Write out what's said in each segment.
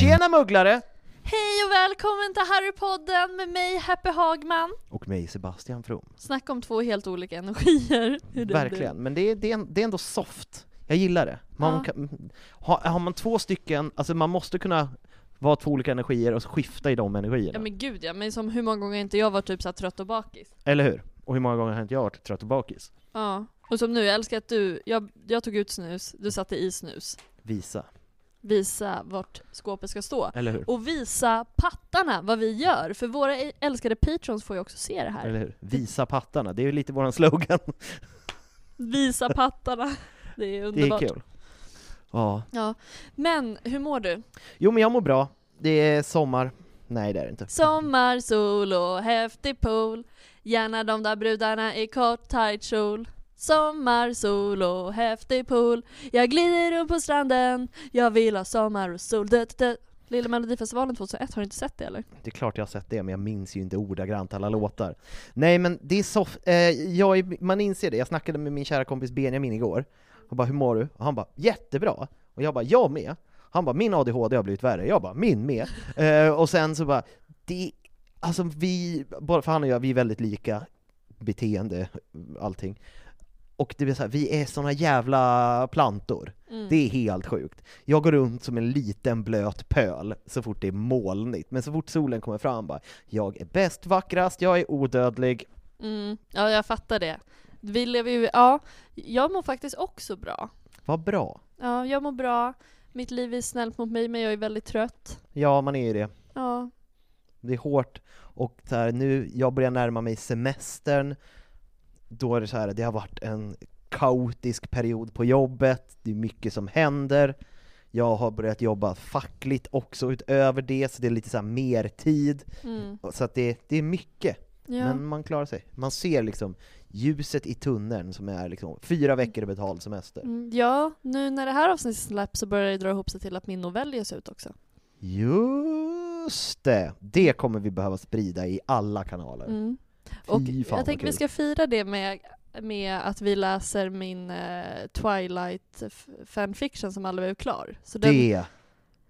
Tjena mugglare! Hej och välkommen till Harrypodden med mig Happy Hagman. Och mig Sebastian From. Snacka om två helt olika energier. Hur det Verkligen, men det är, det, är, det är ändå soft. Jag gillar det. Man Ja. kan, har, har man två stycken, alltså man måste kunna vara två olika energier och skifta i de energierna. Ja men gud ja, men som hur många gånger har inte jag varit typ så trött och bakis? Eller hur? Och hur många gånger har inte jag varit trött och bakis? Ja. Och som nu, jag älskar att du, jag, jag tog ut snus, du satte i snus. Visa. Visa vart skåpet ska stå. Och visa pattarna vad vi gör, för våra älskade patrons får ju också se det här. Eller hur? Visa pattarna, det är ju lite våran slogan. Visa pattarna. Det är Det är underbart. kul. Ja. Ja. Men, hur mår du? Jo men jag mår bra. Det är sommar. Nej det är det inte. Sommar, sol och häftig pool Gärna de där brudarna i kort tight kjol Sommar, sol och häftig pool Jag glider runt på stranden Jag vill ha sommar och sol dö, dö. Lilla Melodifestivalen 2001, har du inte sett det eller? Det är klart jag har sett det, men jag minns ju inte ordagrant alla låtar. Nej men det är soft, eh, jag man inser det, jag snackade med min kära kompis Benjamin igår, och bara 'Hur mår du?' och han bara 'Jättebra' och jag bara 'Jag med' Han bara 'Min ADHD har blivit värre' jag bara 'Min med' eh, Och sen så bara, det, alltså vi, bara för han och jag, vi är väldigt lika beteende, allting. Och det blir så här, vi är såna jävla plantor. Mm. Det är helt sjukt. Jag går runt som en liten blöt pöl så fort det är molnigt, men så fort solen kommer fram bara Jag är bäst, vackrast, jag är odödlig. Mm. Ja, jag fattar det. Vi lever ju, ja, jag mår faktiskt också bra. Vad bra. Ja, jag mår bra. Mitt liv är snällt mot mig, men jag är väldigt trött. Ja, man är ju det. Ja, Det är hårt. Och så här, nu, jag börjar närma mig semestern. Då är det så här, det har varit en kaotisk period på jobbet, det är mycket som händer. Jag har börjat jobba fackligt också utöver det, så det är lite så mer tid. mm. Så att det, det är mycket. ja. Men man klarar sig. Man ser liksom ljuset i tunneln som är liksom fyra veckor i betald semester. Mm, ja, nu när det här avsnittet släpps så börjar det dra ihop sig till att min novell ges ut också. Just det! Det kommer vi behöva sprida i alla kanaler. Mm. Och jag tänker vi ska fira det med, med att vi läser min eh, Twilight fanfiction som aldrig blev klar. Så den, Det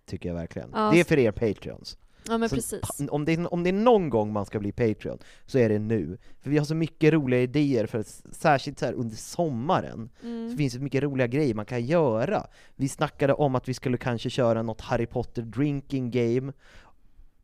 tycker jag verkligen. Ja, det är så- för er patreons. ja men Så precis. Om det, är, om det är någon gång man ska bli Patreon, så är det nu. För vi har så mycket roliga idéer, för särskilt så under sommaren, så Mm. finns det mycket roliga grejer man kan göra. Vi snackade om att vi skulle kanske köra något Harry Potter drinking game.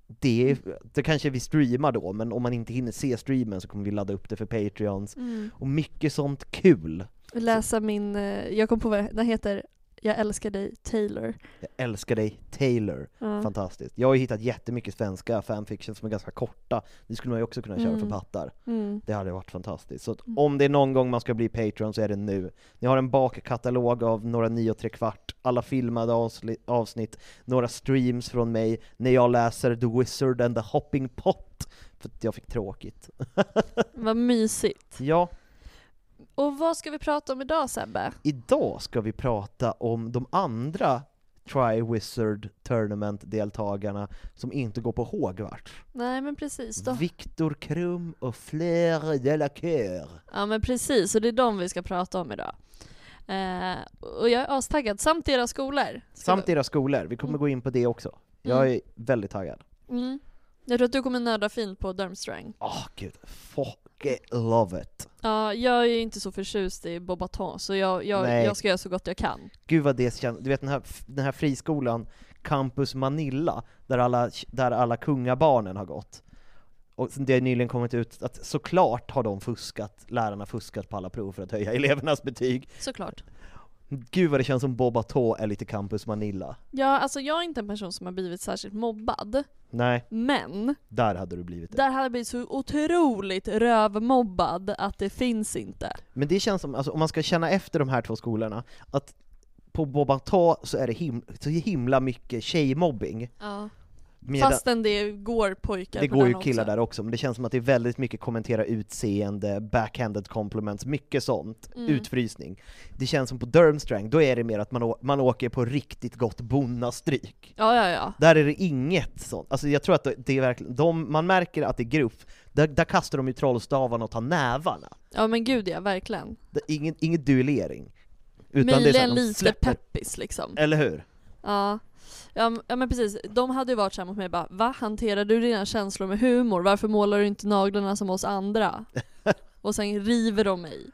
Det, det kanske vi streamar då, men om man inte hinner se streamen så kommer vi ladda upp det för Patreons. Mm. Och mycket sånt kul. Läsa min, eh, jag kom på vad den heter, Jag älskar dig, Taylor. Jag älskar dig, Taylor. Ja. Fantastiskt. Jag har ju hittat jättemycket svenska fanfiction som är ganska korta. Det skulle man ju också kunna köra för Mm. pattar. Mm. Det hade varit fantastiskt. Så Mm. om det är någon gång man ska bli Patreon så är det nu. Ni har en bakkatalog av några nio och tre kvart, alla filmade avsnitt, några streams från mig, när jag läser The Wizard and the Hopping Pot, för att jag fick tråkigt. Vad mysigt. Ja, Och vad ska vi prata om idag Sebbe? idag ska vi prata om de andra Tri-Wizard Tournament-deltagarna som inte går på Hogwarts. Nej men precis då. Victor Krum och Fleur Delacour. Ja men precis, och det är de vi ska prata om idag. Eh, och jag är astaggad, samt era skolor. Samt era skolor, vi kommer Mm. gå in på det också. Jag är väldigt taggad. Mm. Jag tror att du kommer nörda fint på Durmstrang. Åh gud, fuck love it. Ja, jag är ju inte så förtjust i Bobaton, så jag, jag, Nej. jag ska göra så gott jag kan. Gud vad det känns, du vet den här, den här friskolan, Campus Manilla, där alla, där alla kungabarnen har gått. Och det har nyligen kommit ut att såklart har de fuskat, lärarna fuskat på alla prov för att höja elevernas betyg. Såklart. Gud vad det känns som Bobato är lite Campus Manilla. Ja, alltså jag är inte en person som har blivit särskilt mobbad, Nej, men där hade du blivit det. där hade jag blivit så otroligt rövmobbad att det finns inte. Men det känns som, alltså, om man ska känna efter de här två skolorna, att på Bobato så är det him så himla mycket tjejmobbing. Ja. Medan- Fastän det går pojkar Det på går ju killar också. där också, men det känns som att det är väldigt mycket kommentera utseende, backhanded compliments, mycket sånt, Mm. utfrysning. Det känns som på Durmstrang, då är det mer att man, man åker på riktigt gott bonnastryk. Ja, ja, ja. Där är det inget sånt, alltså jag tror att det- är verkligen, de, man märker att det är grupp, där, där kastar de ju trollstavarna och tar nävarna. Ja men gud ja, verkligen. Det ingen, ingen duellering. Utan det är så här, Möjligen de lite släpper- peppis liksom. Eller hur? Ja. Ja, ja men precis, de hade ju varit såhär mot mig bara Va? Hanterar du dina känslor med humor? Varför målar du inte naglarna som oss andra? Och sen river de mig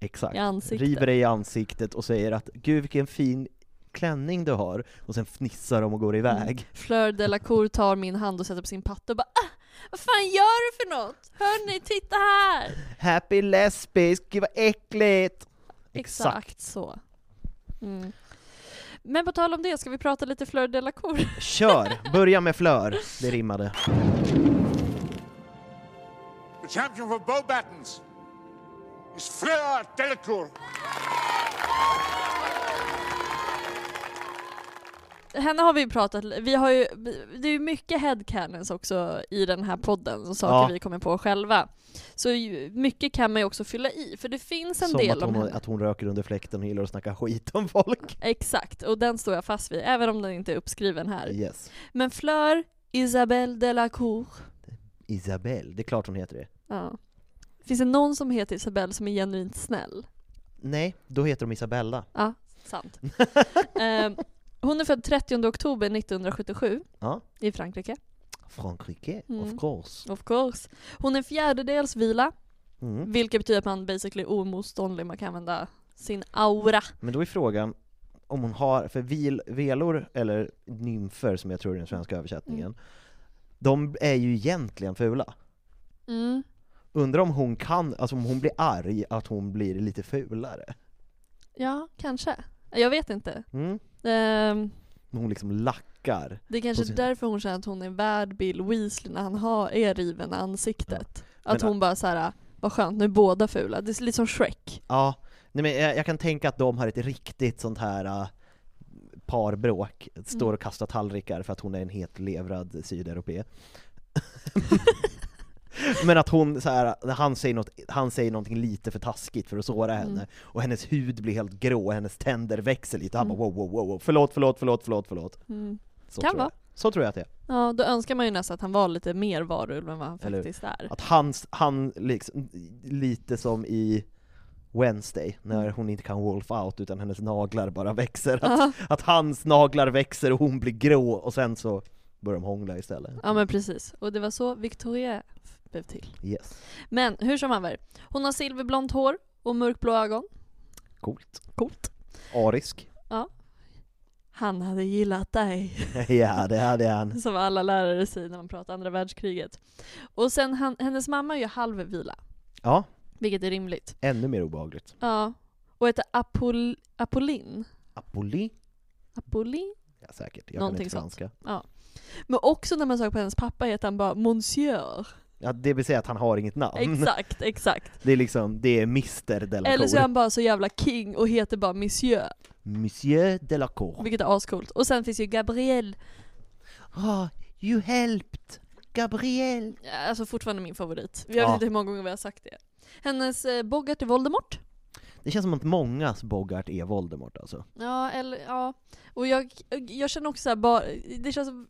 Exakt. i ansiktet. River dig i ansiktet och säger att 'Gud vilken fin klänning du har' och sen fnissar de och går iväg. Fleur Delacour tar min hand och sätter på sin patte och bara ah, Vad fan gör du för något? Hörni, titta här! Happy lesbisk, gud vad äckligt! Exakt, så. Mm. Men på tal om det, ska vi prata lite Fleur Delacour? Kör! Börja med Flör, det rimmade. The champion for bow battens is Fleur Delacour. Henne har vi ju pratat, vi har ju, det är ju mycket headcanons också i den här podden, och saker Ja. vi kommer på själva. Så mycket kan man ju också fylla i, för det finns en Som del att om hon, henne. att hon röker under fläkten och gillar att snacka skit om folk. Exakt, och den står jag fast vid, även om den inte är uppskriven här. Yes. Men Fleur Isabelle Delacour, Isabelle, det är klart hon heter det. ja. Finns det någon som heter Isabelle som är genuint snäll? Nej, då heter de Isabella. Ja, sant. Ehm, hon är född 30 oktober 1977 Ja. i Frankrike, Frankrike, Mm. of course. of course. Hon är fjärdedels vila, Mm. vilket betyder att man basically är omotståndlig, man kan använda sin aura. Men då är frågan, om hon har, för vil, velor, eller nymfer som jag tror är den svenska översättningen, Mm. de är ju egentligen fula. Mm. Undrar om hon kan, alltså om hon blir arg, att hon blir lite fulare? Ja, kanske. Jag vet inte. Mm? Ehm, Hon liksom lackar. det är kanske sin- är därför hon känner att hon är värd Bill Weasley när han har, är riven i ansiktet. Men- Att hon bara såhär, vad skönt, nu är båda fula. Det är lite som Shrek. Ja, nej men jag, jag kan tänka att de har ett riktigt sånt här uh, parbråk, står Mm. och kastar tallrikar för att hon är en helt levrad sydeuropé. Men att hon så här, han säger, något, han säger någonting lite för taskigt för att såra henne, Mm. och hennes hud blir helt grå, och hennes tänder växer lite, och han Mm. bara wow, wow, wow, förlåt, förlåt, förlåt, förlåt, förlåt. Mm. Så Kan vara. Så tror jag att det är. Ja, då önskar man ju nästan att han var lite mer varulv än vad han Eller faktiskt är. Att han, han liksom, lite som i Wednesday, när Mm. hon inte kan wolf out utan hennes naglar bara växer. Att, att hans naglar växer och hon blir grå och sen så börjar de hångla istället. ja men precis. Och det var så Victoria blev till. Yes. Men hur som haver, hon har silverblont hår och mörkblå ögon. Coolt. Coolt. Arisk. Han hade gillat dig. ja, det hade han. Som alla lärare säger när man pratar andra världskriget. Och sen han, hennes mamma är ju halvvila, Ja, vilket är rimligt. ännu mer obehagligt. Ja. Och heter Apol, Apollin. Apolli? Apolli? Ja, säkert. Jag Någonting kan inte sånt. franska. Men också när man söker på hennes pappa heter han bara Monsieur. Ja, det vill säga att han har inget namn. Exakt, exakt. Det är liksom, det är Mr Delacour. Eller så är han bara så jävla king och heter bara Monsieur, Monsieur Delacour. vilket är ascoolt. Och sen finns ju Gabrielle, Ah, you helped! Gabriel! Alltså fortfarande min favorit. Jag Ja. vet inte hur många gånger vi har sagt det. Hennes eh, Bogart är Voldemort. Det känns som att mångas Bogart är Voldemort alltså. Ja, eller ja. Och jag, jag känner också såhär bara, det känns som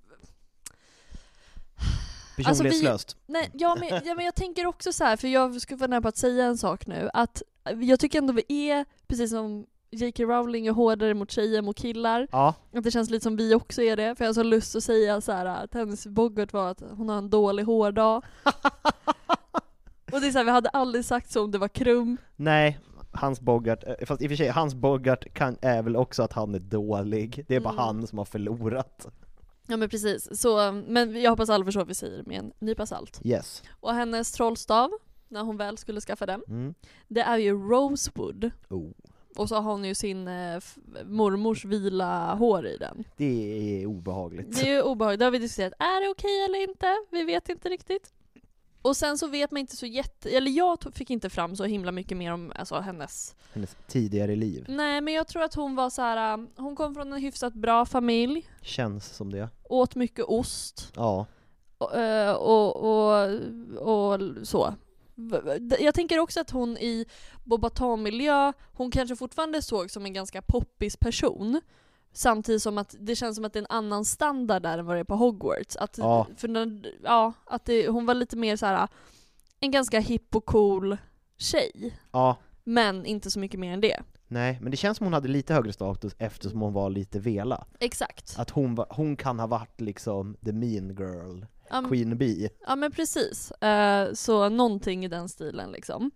Alltså, vi- Personlighetslöst. Nej, ja men, ja, men jag tänker också så här, för jag skulle vara nära på att säga en sak nu, att jag tycker ändå vi är, precis som J.K. Rowling är hårdare mot tjejer än mot killar, Ja, att det känns lite som vi också är det, för jag har så lust att säga så här att hennes Bogart var att hon har en dålig hårdag. och det är så här, vi hade aldrig sagt så om det var Krum. nej, hans Bogart, eh, fast i och för sig, hans Bogart kan, är väl också att han är dålig. Det är bara Mm. han som har förlorat. Ja men precis, så, men jag hoppas alla förstår vad vi säger med en nypa salt. Yes. Och hennes trollstav, när hon väl skulle skaffa den, Mm. det är ju Rosewood. Oh, Och så har hon ju sin eh, mormors vila hår i den. det är obehagligt. Det är ju obehagligt, det har vi diskuterat. Är det okej eller inte? Vi vet inte riktigt. Och sen så vet man inte så jätte, eller jag fick inte fram så himla mycket mer om alltså, hennes Hennes tidigare liv. Nej men jag tror att hon var så här. äh, hon kom från en hyfsat bra familj, Känns som det. åt mycket ost Ja. och, eh, och, och, och så. Jag tänker också att hon i Bobaton-miljö, hon kanske fortfarande såg som en ganska poppis person. Samtidigt som att det känns som att det är en annan standard där än vad det är på Hogwarts. Att, Ja. för när, ja, att det, hon var lite mer så här en ganska hipp och cool tjej. Ja. Men inte så mycket mer än det. Nej, men det känns som hon hade lite högre status eftersom hon var lite vela. Exakt. Att hon, var, hon kan ha varit liksom the mean girl, men- Queen Bee. Ja men precis. Eh, så någonting i den stilen liksom.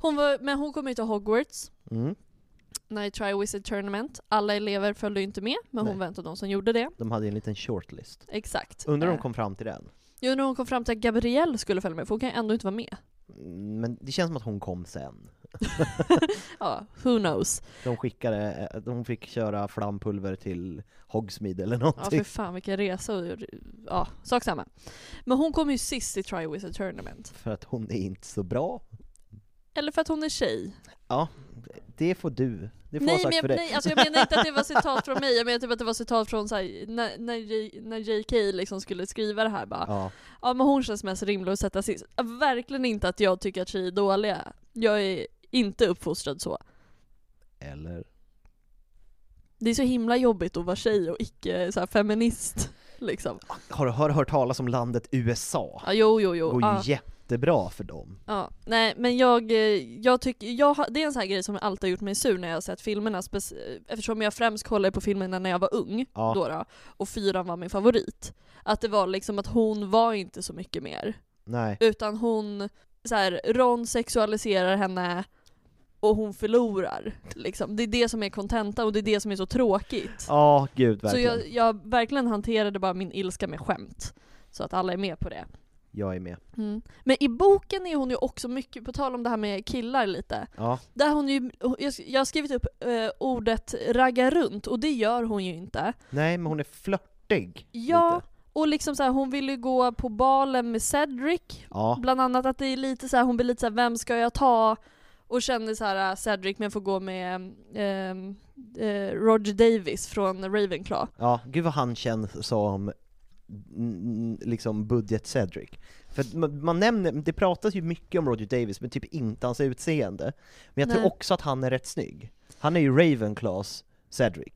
Hon var, men hon kom ju till Hogwarts, Mm. Night Triwizard Tournament. Alla elever följde ju inte med, men hon Nej. var en av de som gjorde det. De hade en liten shortlist. Exakt. Undrar om de Eh, kom fram till den? Jag undrar om hon kom fram till att Gabrielle skulle följa med, för hon kan ju ändå inte vara med. Mm, Men det känns som att hon kom sen. Ja, who knows. De skickade, eh, de fick köra flampulver till Hogsmeade eller Ja någonting. för fan vilken resa. Ja, sak samma. Men hon kom ju sist i Triwizard Tournament. För att hon är inte så bra. Eller för att hon är tjej. Ja, det får du. Det får nej, sagt men för jag, dig. nej, alltså jag menar inte att det var citat från mig, jag menar typ att det var citat från så här, när, när, J, när JK liksom skulle skriva det här bara. Ja. Ja. men hon känns mest rimlig att sätta sist. Verkligen inte att jag tycker att tjejer är dåliga. Jag är inte uppfostrad så. Eller? Det är så himla jobbigt att vara tjej och icke så feminist. Liksom. Har du hört talas om landet USA? Ja, jo, jo, jo. går ju Ja. Jättebra för dem. Ja, nej men jag, eh, jag tycker, jag, det är en sån här grej som alltid har gjort mig sur när jag har sett filmerna, eftersom jag främst kollade på filmerna när jag var ung, Ja. då, då och fyran var min favorit. Att det var liksom att hon var inte så mycket mer, Nej. utan hon, så här, Ron sexualiserar henne och hon förlorar. Liksom. Det är det som är kontenta och det är det som är så tråkigt. Ja, gud så verkligen. jag, jag verkligen hanterade bara min ilska med skämt. Så att alla är med på det. Jag är med. Mm. Men i boken är hon ju också mycket, på tal om det här med killar lite, Ja, där hon ju, jag, har skrivit upp eh, ordet ragga runt och det gör hon ju inte. nej men hon är flörtig. Ja, lite. och liksom så här, hon vill ju gå på balen med Cedric, Ja, bland annat att det är lite så här, hon blir lite så här, vem ska jag ta? Och känner så här Cedric men får gå med ehm, eh, Roger Davis från Ravenclaw. ja, gud vad han känns som liksom budget Cedric. För man, man nämner, det pratas ju mycket om Roger Davis, men typ inte hans utseende. Men jag tror Nej. också att han är rätt snygg. Han är ju Ravenclaws Cedric.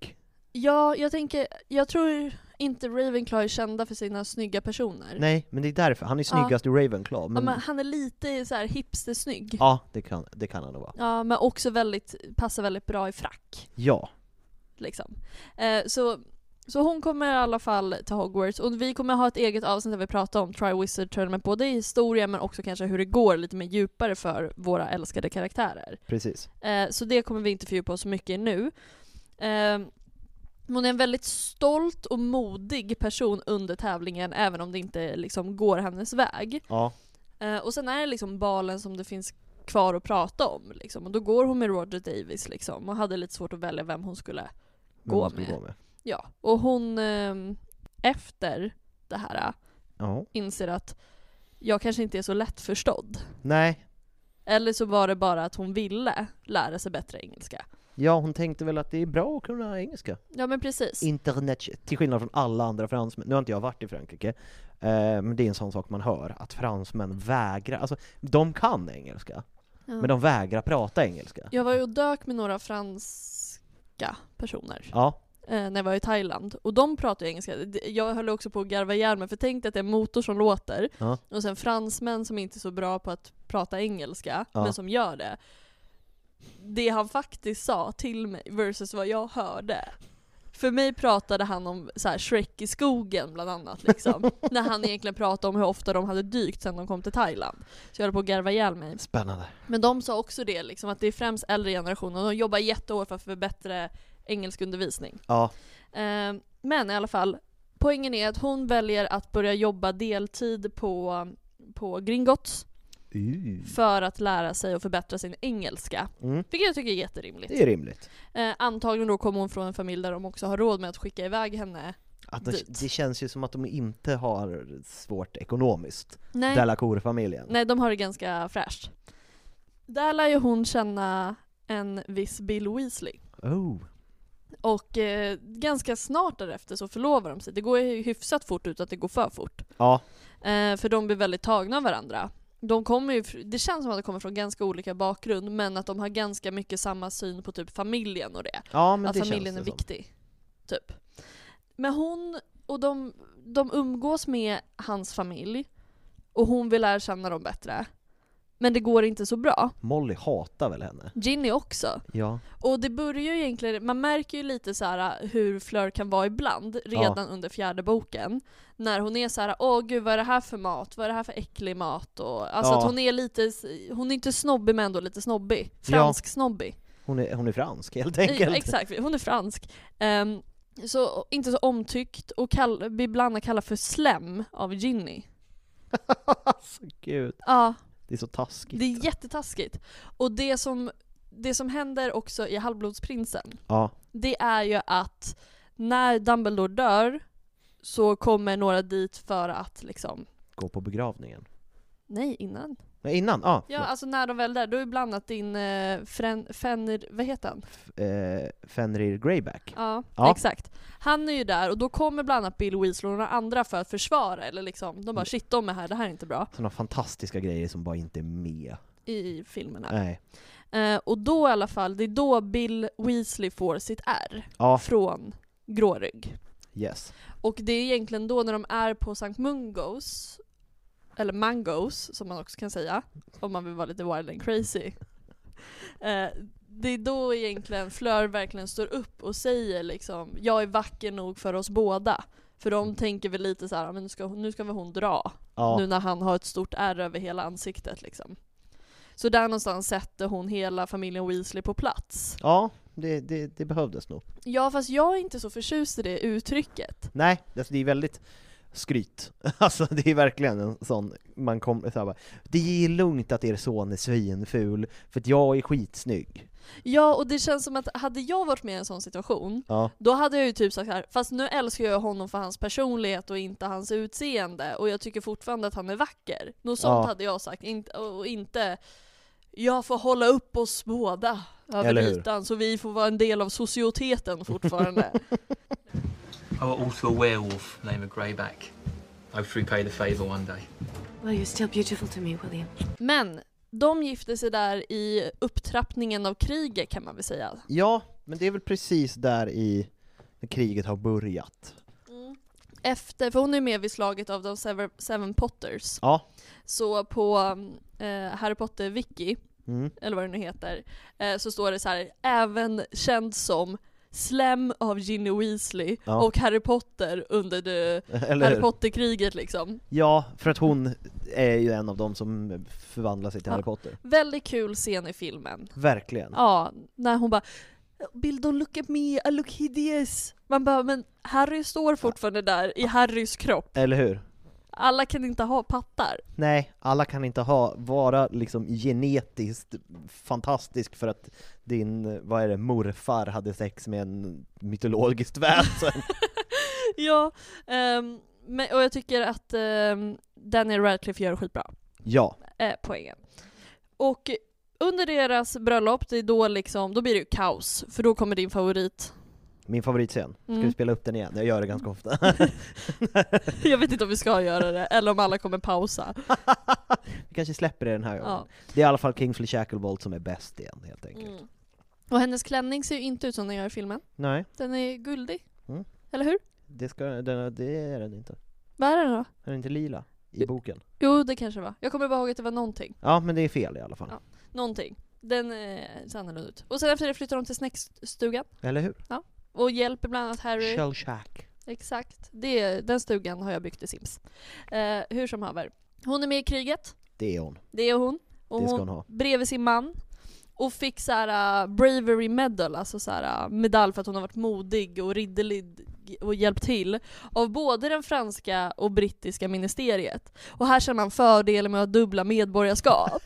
Ja, jag tänker, jag tror inte Ravenclaw är kända för sina snygga personer. Nej, men det är därför. Han är Ja. snyggast ur Ravenclaw. Ja, Men, men han är lite så här hipstersnygg. ja, det kan, det kan han nog vara. Ja, men också väldigt, passar väldigt bra i frack. Ja, Liksom. Eh, så, så hon kommer i alla fall till Hogwarts, och vi kommer ha ett eget avsnitt där vi pratar om Triwizard Tournament, både i historia men också kanske hur det går lite mer djupare för våra älskade karaktärer. precis. Eh, så det kommer vi inte fördjupa oss så mycket i nu. Eh, hon är en väldigt stolt och modig person under tävlingen, även om det inte liksom går hennes väg. Ja, Eh, och sen är det liksom balen som det finns kvar att prata om liksom. Och då går hon med Roger Davis liksom och hade lite svårt att välja vem hon skulle gå med. gå med. Ja, och hon ehm, efter det här Ja. inser att jag kanske inte är så lättförstådd. Nej, Eller så var det bara att hon ville lära sig bättre engelska. ja hon tänkte väl att det är bra att kunna engelska. Ja men precis. Internet, till skillnad från alla andra fransmän, nu har inte jag varit i Frankrike, eh, men det är en sån sak man hör, att fransmän vägrar, alltså de kan engelska, Ja. men de vägrar prata engelska. Jag var ju och dök med några franska personer Ja, när jag var i Thailand. Och de pratar ju engelska. Jag höll också på att garva ihjäl mig för tänk att det är en motor som låter Ja. och sen fransmän som inte är så bra på att prata engelska, Ja. men som gör det. Det han faktiskt sa till mig versus vad jag hörde. För mig pratade han om så här Shrek i skogen bland annat liksom. när han egentligen pratade om hur ofta de hade dykt sen de kom till Thailand. Så jag höll på att garva ihjäl mig. spännande. Men de sa också det, liksom, att det är främst äldre generationer och de jobbar jättehårt för att förbättra engelskundervisning. Ja, Eh, men i alla fall, poängen är att hon väljer att börja jobba deltid på, på Gringotts för att lära sig och förbättra sin engelska. mm. Vilket jag tycker är jätterimligt. det är rimligt. Eh, antagligen då kommer hon från en familj där de också har råd med att skicka iväg henne. Att det, Dit. det känns ju som att de inte har svårt ekonomiskt, Nej, Delacour-familjen. nej de har det ganska fräscht. Där lär ju hon känna en viss Bill Weasley. Oh. Och eh, ganska snart därefter så förlovar de sig. Det går ju hyfsat fort ut att det går för fort. Ja, Eh, för de blir väldigt tagna av varandra. De kommer ju, det känns som att de kommer från ganska olika bakgrund men att de har ganska mycket samma syn på typ familjen och det. ja men att det familjen är känns det som. viktig. Typ. Men hon och de, de umgås med hans familj och hon vill lära känna dem bättre. Men det går inte så bra. Molly hatar väl henne? Ginny också. Ja. Och det börjar ju egentligen, man märker ju lite så här hur Fleur kan vara ibland, redan under fjärde boken. När hon är så här: åh gud vad är det här för mat? Vad är det här för äcklig mat? Och, alltså Ja. att hon är lite, hon är inte snobbig men ändå lite snobbig. Fransk snobbig. Hon är, hon är fransk helt Ja, enkelt. exakt, hon är fransk. Ehm, så inte så omtyckt och kall, blir bland annat kallad för slem av Ginny. alltså gud, Ja, det är så taskigt. det är jättetaskigt. Och det som, det som händer också i Halvblodsprinsen, Ja, det är ju att när Dumbledore dör så kommer några dit för att liksom, gå på begravningen. nej innan. Nej innan, ja. Ja alltså när de väl är där, då är bland annat din eh, Fren, Fenrir, vad heter han? eh, Fenrir Greyback. Ja, Ja. exakt. Han är ju där och då kommer bland annat Bill Weasley och några andra för att försvara eller liksom, de bara shit de är här, det här är inte bra Sådana fantastiska grejer som bara inte är med. i filmerna. Nej. Eh, och då i alla fall, det är då Bill Weasley får sitt R Ja, från Grårygg. yes. Och det är egentligen då när de är på Sankt Mungos, eller Mangos som man också kan säga, om man vill vara lite wild and crazy. Eh, det är då egentligen Fleur verkligen står upp och säger liksom, jag är vacker nog för oss båda. För de tänker väl lite så här, men nu ska, nu ska väl hon dra. Ja, Nu när han har ett stort ärr över hela ansiktet liksom. Så där någonstans sätter hon hela familjen Weasley på plats. ja det, det, det behövdes nog. Ja fast jag är inte så förtjust i det uttrycket. Nej, alltså det är väldigt skryt. Alltså det är verkligen en sån, man kommer såhär bara, det är lugnt att er son är svinful, för att jag är skitsnygg. Ja, och det känns som att hade jag varit med i en sån situation, Ja, då hade jag ju typ sagt här, fast nu älskar jag honom för hans personlighet och inte hans utseende, och jag tycker fortfarande att han är vacker. Något sånt Ja. hade jag sagt, inte, och inte jag får hålla upp oss båda över ytan så vi får vara en del av societeten fortfarande. I got also a werewolf named Greyback. Hope to repay the favour one day. Well, you're still beautiful to me, William. Men de gifte sig där i upptrappningen av kriget kan man väl säga. ja men det är väl precis där i, när kriget har börjat. Efter, för hon är med vid slaget av de Seven, seven Potters. Ja. Så på eh, Harry Potter-wiki, Mm. eller vad det nu heter, eh, så står det så här, även känd som Slem av Ginny Weasley Ja. och Harry Potter under det Eller Harry? Potter-kriget liksom. Ja, för att hon är ju en av dem som förvandlar sig till Ja. Harry Potter. Väldigt kul scen i filmen. Verkligen. Ja, när hon bara Bill don't look at me, I look hideous. Man bara, men Harry står fortfarande där i Harrys kropp. Eller hur? Alla kan inte ha pattar. Nej, alla kan inte ha, vara liksom genetiskt fantastisk för att din, vad är det, morfar hade sex med en mytologiskt väsen. ja, ehm, men, och jag tycker att um, Daniel Radcliffe gör skitbra. ja, eh, poängen. Och under deras bröllop, det är då liksom, då blir det ju kaos, för då kommer din favorit. Min favoritscen. Ska Mm. vi spela upp den igen? Jag gör det ganska ofta. Jag vet inte om vi ska göra det, eller om alla kommer pausa. vi kanske släpper det den här gången. Ja. Det är i alla fall Kingsley Shacklebolt som är bäst igen, helt enkelt. Mm. Och hennes klänning ser ju inte ut som den gör i filmen. Nej, Den är guldig. Mm. Eller hur? det, ska, den, det är den inte. Vad är den då? Den är inte lila i boken. Jo, det kanske var. Jag kommer bara ihåg att det var någonting. Ja, men det är fel i alla fall. Ja. Någonting. Den eh, ser annorlunda ut. Och sen efter det flyttar de till snäckstugan. Eller hur? Och hjälper bland annat Harry. Shell Shack. Exakt. Det, den stugan har jag byggt i Sims. Eh, hur som haver. Hon är med i kriget. Det är hon. Det är hon. Och Det ska hon ha. bredvid sin man. Och fick såhär uh, bravery medal, alltså såhär uh, medalj för att hon har varit modig och ridderlig och hjälpt till. Av både den franska och brittiska ministeriet. Och här känner man fördelen med att ha dubbla medborgarskap.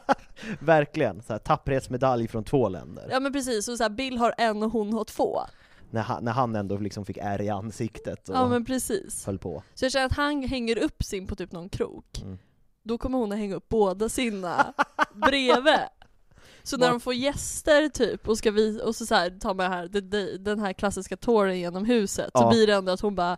Verkligen, så här, tapperhetsmedalj från två länder. ja men precis, och så här, Bill har en och hon har två. När, han, när han ändå liksom fick ärr i ansiktet och Ja men precis. höll på. Så jag känner att han hänger upp sin på typ någon krok. Mm. Då kommer hon att hänga upp båda sina bredvid. Så när de får gäster typ och ska vi och så, så här, tar man här, den här klassiska touren genom huset så Ja. blir det ändå att hon bara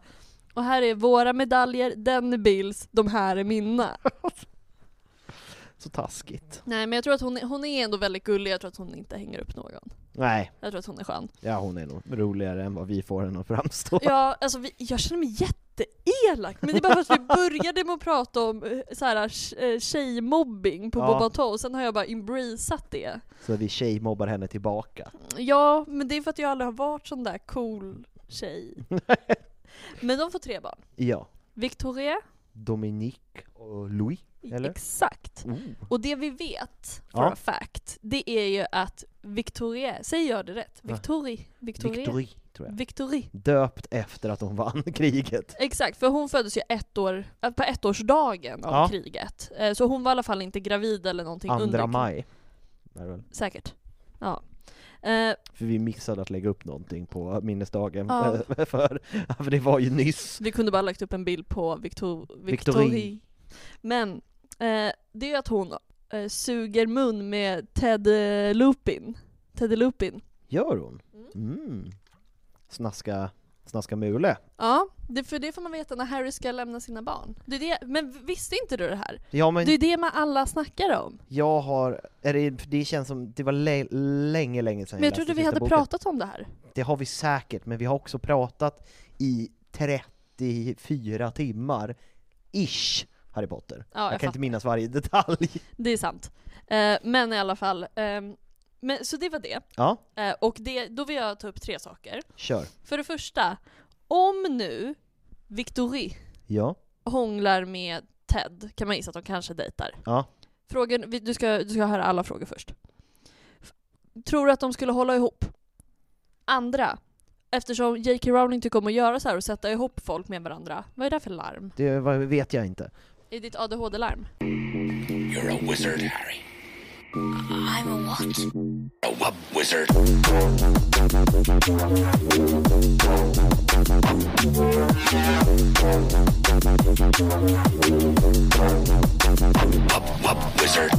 och här är våra medaljer, den är Bills, de här är mina. Så taskigt. Nej men jag tror att hon hon är ändå väldigt gullig, jag tror att hon inte hänger upp någon. Nej, Jag tror att hon är skön. ja hon är nog roligare än vad vi får henne att framstå. Ja, alltså vi, jag känner mig jätteelak, men det är bara för att vi började med att prata om eh, så här, eh, tjejmobbing på Ja. Bobato, och sen har jag bara embraceat det. Så vi tjejmobbar henne tillbaka. Ja, men det är för att jag aldrig har varit sån där cool tjej. men de får tre barn. Ja. Victoria, Dominique och Louis, eller? exakt. Oh. Och det vi vet, for Ja. a fact, det är ju att Victoria, säger jag det rätt? Victorie? Victoria? Victorie, tror jag. Victorie. Döpt efter att hon vann kriget. Exakt, för hon föddes ju ett år, äh, på ettårsdagen av Ja. kriget. Eh, Så hon var i alla fall inte gravid eller någonting under Andra maj. Väl? Säkert. Ja. Eh, För vi missade att lägga upp någonting på minnesdagen, Ja. för, för det var ju nyss. vi kunde bara lagt upp en bild på Victor, Victorie. Victorie. Men eh, det är att hon eh, suger mun med Ted eh, Lupin. Ted Lupin. Gör hon? Mm. Snaska, snaska mule. Ja, det, för det får man veta när Harry ska lämna sina barn. Det är det, men visste inte du det här? Ja men Det är det man alla snackar om. jag har, är det, det känns som, det var lä- länge, länge sedan Men jag läste trodde vi sista hade boken. pratat om det här. Det har vi säkert, men vi har också pratat i 34 timmar, ish, Harry Potter. Ja, jag, jag kan fattar. inte minnas varje detalj. Det är sant. Eh, men i alla fall. ehm, men, så det var det. Ja, Eh, och det, då vill jag ta upp tre saker. kör. För det första, om nu Victorie Ja, hånglar med Ted, kan man gissa att de kanske dejtar. ja. Frågan, du ska, du ska höra alla frågor först. Tror du att de skulle hålla ihop? Andra, eftersom J.K. Rowling tycker om att göra så här och sätta ihop folk med varandra, vad är det för larm? Det vet jag inte. Är ditt ADHD-larm? You're a wizard, Harry. I'm a what? A wub wizard. Wub wub wizard.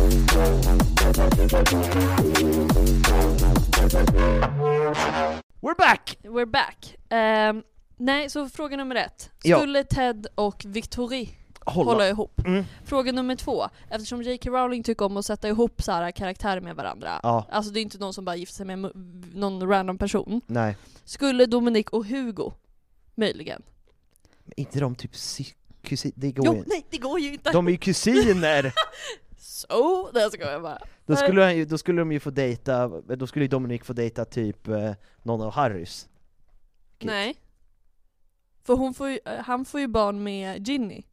We're back! We're back. Ehm, nej, så fråga nummer ett. Ja. Skulle Ted och Victorie Hålla. hålla ihop? Mm. Fråga nummer två. Eftersom J.K. Rowling tycker om att sätta ihop så här karaktärer med varandra. Ja, Alltså det är inte någon som bara gifter sig med någon random person. nej. Skulle Dominic och Hugo möjligen? Men inte de typ sy- kusin... Det går Jo, ju nej det går ju inte! De är ju kusiner! Så, det ska jag bara. Då skulle, han då skulle de ju få dejta, då skulle ju Dominic få dejta typ eh, någon av Harrys. Kids. Nej. För hon får ju, eh, han får ju barn med Ginny.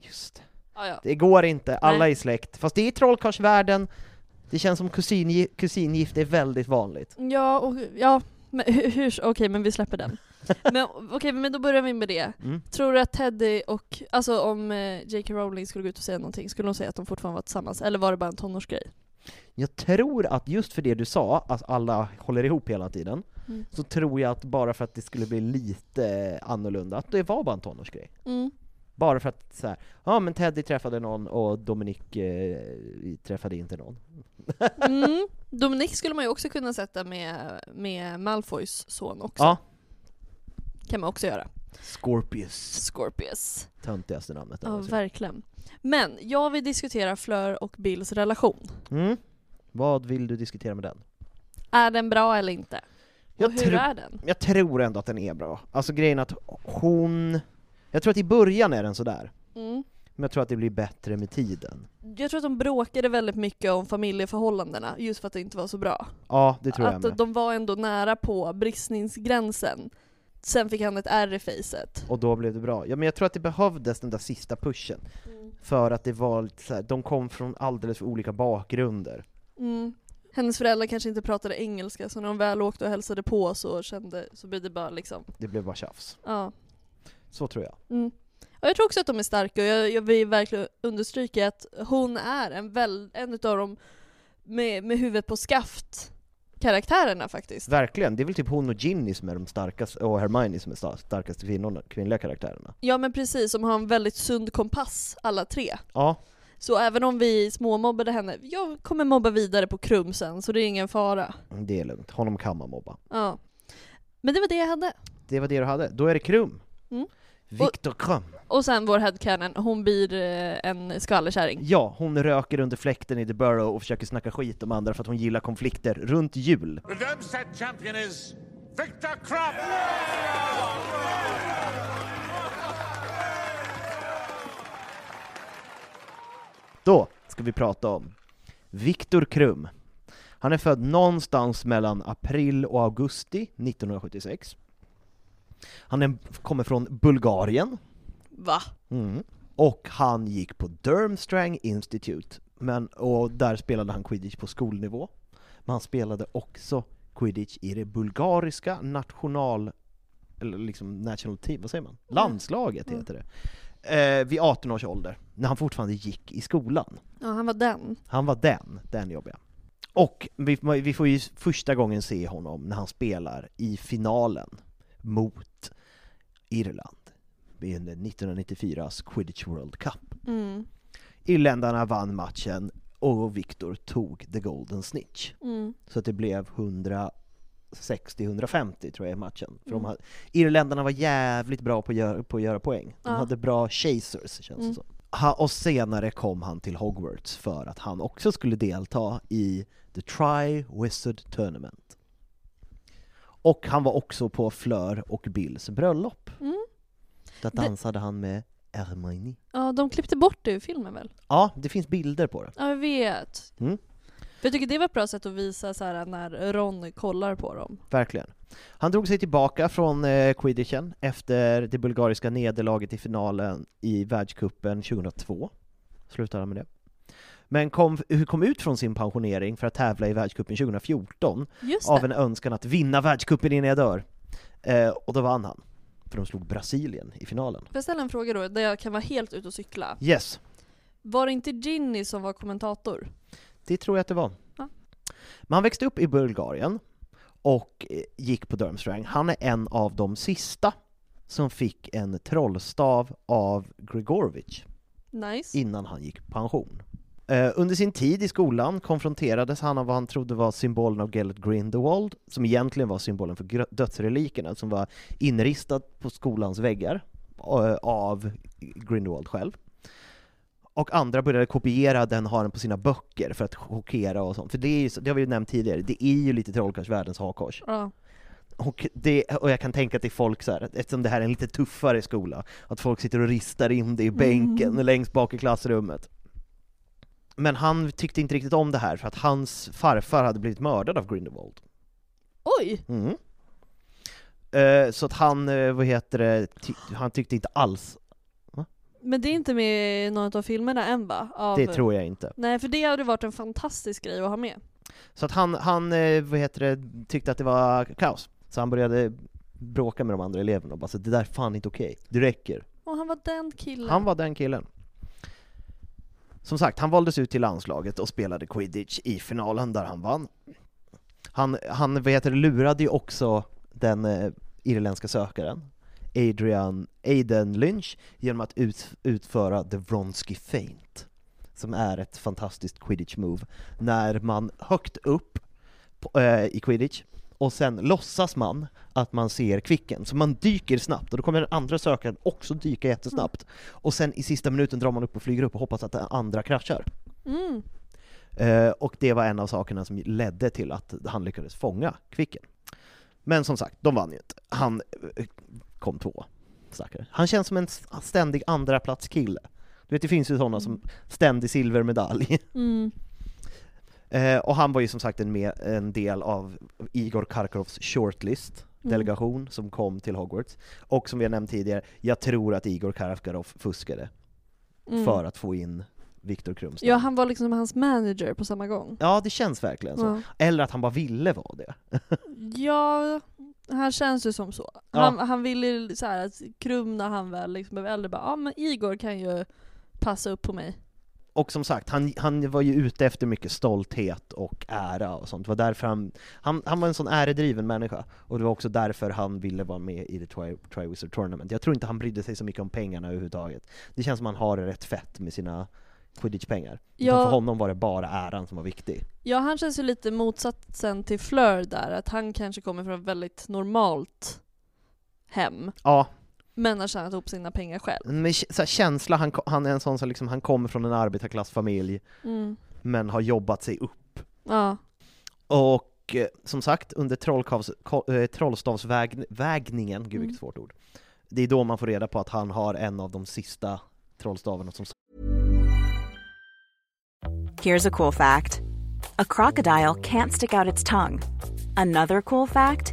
Just det. Ja, ja. Det går inte, alla Nej. är släkt. Fast det är i trollkarlsvärlden, det känns som kusin, kusingift är väldigt vanligt. Ja, och, ja men hur, okej men vi släpper den. Men okej, men då börjar vi med det. Mm. Tror du att Teddy och, alltså om eh, J.K. Rowling skulle gå ut och säga någonting, skulle hon säga att de fortfarande var tillsammans? Eller var det bara en tonårsgrej? Jag tror att just för det du sa, att alla håller ihop hela tiden, Mm. så tror jag att bara för att det skulle bli lite annorlunda, att det var bara en tonårsgrej. Mm. Bara för att så här, ja men Teddy träffade någon och Dominic eh, träffade inte någon. Mm. Dominic skulle man ju också kunna sätta med, med Malfoys son också. Ja. Kan man också göra. Scorpius. Scorpius. Töntigaste namnet Ja, verkligen. Men jag vill diskutera Fleur och Bills relation. mm. Vad vill du diskutera med den? Är den bra eller inte? Jag och hur tror- är den? Jag tror ändå att den är bra. Alltså grejen att hon... Jag tror att i början är den sådär, Mm. men jag tror att det blir bättre med tiden. Jag tror att de bråkade väldigt mycket om familjeförhållandena, just för att det inte var så bra. Ja, det tror jag att med. de var ändå nära på bristningsgränsen. Sen fick han ett ärr i facet. Och då blev det bra. Ja men jag tror att det behövdes den där sista pushen. För att det var lite så här, de kom från alldeles för olika bakgrunder. Mm. Hennes föräldrar kanske inte pratade engelska, så när de väl åkte och hälsade på så kände, så blev det bara liksom, Det blev bara tjafs. ja. Så tror jag. Mm. Och jag tror också att de är starka och jag, jag vill verkligen understryka att hon är en, väl, en utav dem med, med huvudet på skaft karaktärerna faktiskt. Verkligen, det är väl typ hon och Ginny som är de starkaste, och Hermione som är sta- starkaste kvinnorna, kvinnliga karaktärerna. Ja men precis, som har en väldigt sund kompass alla tre. Ja, Så även om vi småmobbade henne, jag kommer mobba vidare på Krum sen så det är ingen fara. det är lugnt. Honom kan man mobba. Ja. Men det var det jag hade. Det var det du hade. Då är det Krum. Mm. Viktor Krum. Och sen vår headcanon, hon blir eh, en skvallerkärring. Ja, hon röker under fläkten i The Burrow och försöker snacka skit om andra för att hon gillar konflikter runt jul. The Darmstadt champion is Victor Krum. Då ska vi prata om Viktor Krum. Han är född någonstans mellan april och augusti 1976. Han är, kommer från Bulgarien. Va? Mm. Och han gick på Durmstrang Institute, men, och där spelade han quidditch på skolnivå. Men han spelade också quidditch i det bulgariska national... eller liksom national team, vad säger man? Landslaget Mm. heter det. Eh, vid 18 års ålder, när han fortfarande gick i skolan. Ja, han var den. Han var den, den jobbiga. Och vi, vi får ju första gången se honom när han spelar i finalen mot Irland i 1994s Quidditch World Cup. Mm. Irländarna vann matchen och Victor tog the golden snitch. Mm. Så det blev 160-150 tror jag i matchen. För de Mm. hade, Irländarna var jävligt bra på att göra, på att göra poäng. De Ja. hade bra chasers känns Mm. det som. Ha, och senare kom han till Hogwarts för att han också skulle delta i The Tri-Wizard Tournament. Och han var också på Fleur och Bills bröllop. Mm. Där Det- dansade han med Hermione. Ja, de klippte bort det ur filmen väl? Ja, det finns bilder på det. Ja, jag vet. Mm. För jag tycker det var ett bra sätt att visa så här när Ron kollar på dem. Verkligen. Han drog sig tillbaka från eh, quidditchen efter det bulgariska nederlaget i finalen i världscupen 2002. Slutade han med det. Men kom, kom ut från sin pensionering för att tävla i världscupen 2014 Just av en önskan att vinna världscupen innan jag dör. Eh, och då vann han. För de slog Brasilien i finalen. Får jag ställa en fråga då, där jag kan vara helt ute och cykla? Yes, Var det inte Ginny som var kommentator? det tror jag att det var. Ja. Men han växte upp i Bulgarien och eh, gick på Durmstrang. Han är en av de sista som fick en trollstav av Gregorovic Nice. innan han gick pension. Eh, under sin tid i skolan konfronterades han av vad han trodde var symbolen av Gellert Grindelwald, som egentligen var symbolen för dödsrelikerna, som var inristad på skolans väggar eh, av Grindelwald själv. Och andra började kopiera den, ha den på sina böcker för att chockera och sånt. För det, är ju, det har vi ju nämnt tidigare, det är ju lite trollkarlsvärldens hakkors. Ja. Och, det, och jag kan tänka att det är folk så här, eftersom det här är en lite tuffare skola, att folk sitter och ristar in det i bänken Mm. längst bak i klassrummet. Men han tyckte inte riktigt om det här för att hans farfar hade blivit mördad av Grindelwald. Oj! Mm. Eh, så att han, eh, vad heter det, ty- han tyckte inte alls, Men det är inte med i någon av filmerna än va? Av... det tror jag inte. Nej, för det hade varit en fantastisk grej att ha med. Så att han, han eh, vad heter det, tyckte att det var kaos. Så han började bråka med de andra eleverna och bara så det där är fan inte okej, det räcker. Och han var den killen. Han var den killen. Som sagt, han valdes ut till landslaget och spelade quidditch i finalen där han vann. Han, han vad heter, lurade ju också den eh, irländska sökaren, Adrian Aiden Lynch, genom att ut, utföra the Vronsky feint, som är ett fantastiskt quidditch move, när man högt upp på, eh, i quidditch, och sen låtsas man att man ser kvicken, så man dyker snabbt, och då kommer den andra sökaren också dyka jättesnabbt, och sen i sista minuten drar man upp och flyger upp och hoppas att den andra kraschar. Mm. Eh, och det var en av sakerna som ledde till att han lyckades fånga Kvicken. Men som sagt, de vann ju inte. Han eh, kom två, stackare. Han känns som en ständig andra plats kille. Du vet, det finns ju sådana som ständig silvermedalj. Mm. Eh, och han var ju som sagt en, med, en del av Igor Karkarovs shortlist, Mm. delegation, som kom till Hogwarts. Och som vi har nämnt tidigare, jag tror att Igor Karkaroff fuskade Mm. för att få in Viktor Krumstad. Ja, han var liksom hans manager på samma gång. Ja, det känns verkligen så. Ja. Eller att han bara ville vara det. Ja, han känns ju som så. Ja. Han, han ville så här att Krum när han väl liksom blev äldre bara ja men Igor kan ju passa upp på mig. Och som sagt, han, han var ju ute efter mycket stolthet och ära och sånt. Det var därför han, han, han var en sån äredriven människa. Och det var också därför han ville vara med i The Tri- Triwizard Tournament. Jag tror inte han brydde sig så mycket om pengarna överhuvudtaget. Det känns som han har det rätt fett med sina quidditch-pengar. Ja. För honom var det bara äran som var viktig. Ja, han känns ju lite motsatsen till Fleur där, att han kanske kommer från ett väldigt normalt hem, Ja, men har tjänat ihop sina pengar själv. med k- så här, känsla, han, han är en sån som liksom, han kommer från en arbetarklassfamilj, Mm. men har jobbat sig upp. Ja. Och eh, som sagt, under eh, trollstavsvägningen, gud vilket svårt ord, det är då man får reda på att han har en av de sista trollstavarna som Here's a cool fact a crocodile can't stick out its tongue. Another cool fact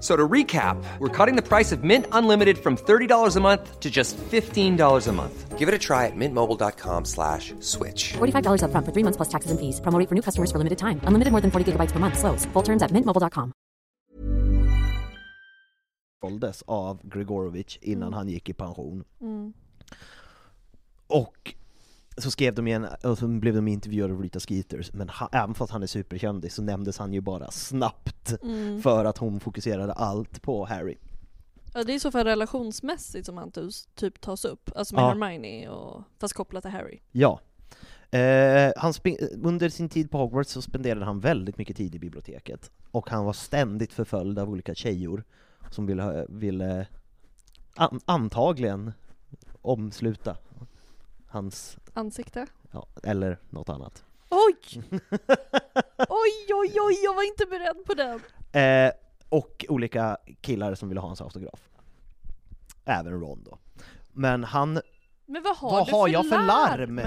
F- So to recap, we're cutting the price of Mint Unlimited from $30 a month to just $15 a month. Give it a try at mintmobile.com slash switch. $45 upfront for three months plus taxes and fees. Promo rate for new customers for limited time. Unlimited more than 40 gigabytes per month. Slows. Full terms at mintmobile.com. såldes av Gregorovich innan Mm. han gick i pension. Mm. Och så skrev de igen, och så blev de intervjuade av Rita Skeeters, men ha, även fast han är superkändis så nämndes han ju bara snabbt Mm. för att hon fokuserade allt på Harry. Ja, det är i så fall relationsmässigt som han typ tas upp, alltså med Ja. Hermione och fast kopplat till Harry. Ja. Eh, han under sin tid på Hogwarts så spenderade han väldigt mycket tid i biblioteket, och han var ständigt förföljd av olika tjejor som ville, ville an- antagligen omsluta hans, Ansikte. ja, eller något annat. Oj! oj, oj, oj, jag var inte beredd på den! Eh, och olika killar som ville ha hans autograf. Även Ron då. Men han... Men vad har Vad du har för jag för larm?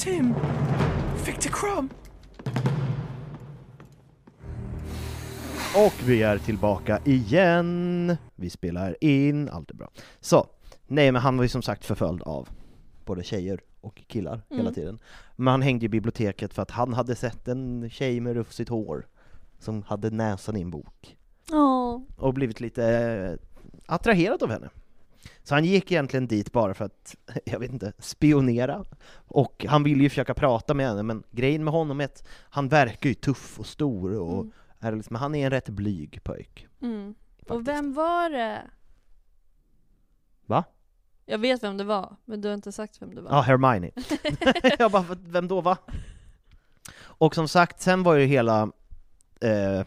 It's him! Victor Crumb! Och vi är tillbaka igen! Vi spelar in, allt är bra. Så, nej men han var ju som sagt förföljd av både tjejer och killar hela Mm. tiden. Men han hängde i biblioteket för att han hade sett en tjej med rufsigt hår som hade näsan i en bok. Ja. och blivit lite eh, attraherad av henne. Så han gick egentligen dit bara för att, jag vet inte, spionera. Och han ville ju försöka prata med henne, men grejen med honom är att han verkar ju tuff och stor och Mm. är liksom, han är en rätt blyg pojk. Mm. Och vem var det? Va? Jag vet vem det var, men du har inte sagt vem det var. Ja, Hermione. jag bara, vem då va? Och som sagt, sen var ju hela eh,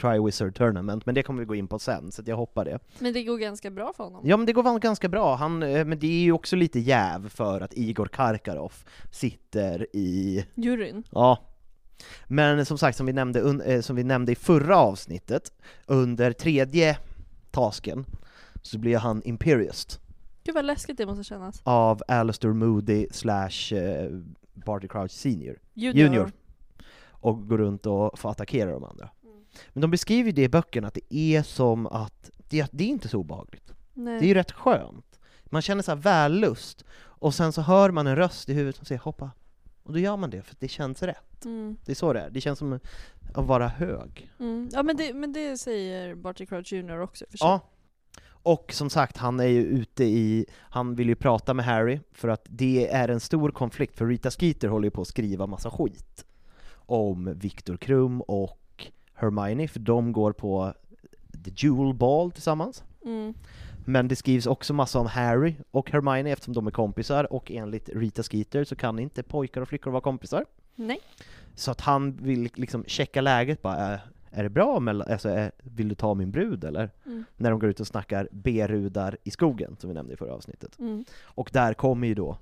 Triwizard Tournament, men det kommer vi gå in på sen, så jag hoppar det. Men det går ganska bra för honom. Ja men det går väl ganska bra, han, eh, men det är ju också lite jäv för att Igor Karkaroff sitter i... Juryn. Ja. Men som sagt, som vi nämnde, eh, som vi nämnde i förra avsnittet, under tredje tasken, så blir han Imperiust Gud vad läskigt det måste kännas. av Alistair Moody slash eh, Barty Crouch Senior. Junior. Och går runt och får attackera de andra. Men de beskriver ju det i böckerna, att det är som att, det, det är inte så obehagligt. Nej. Det är ju rätt skönt. Man känner så här vällust, och sen så hör man en röst i huvudet som säger 'hoppa' Och då gör man det, för det känns rätt. Mm. Det är så det är, det känns som att vara hög. Mm. Ja men det, men det säger Barty Crouch Jr också för sig. Ja. Och som sagt, han är ju ute i, han vill ju prata med Harry, för att det är en stor konflikt, för Rita Skeeter håller ju på att skriva massa skit om Viktor Krum och Hermione, för de går på The Jewel Ball tillsammans. Mm. Men det skrivs också massa om Harry och Hermione eftersom de är kompisar, och enligt Rita Skeeter så kan inte pojkar och flickor vara kompisar. Nej. Så att han vill liksom checka läget bara, är, är det bra mellan, alltså, är, vill du ta min brud eller? Mm. När de går ut och snackar berudar i skogen, som vi nämnde i förra avsnittet. Mm. Och där kommer ju då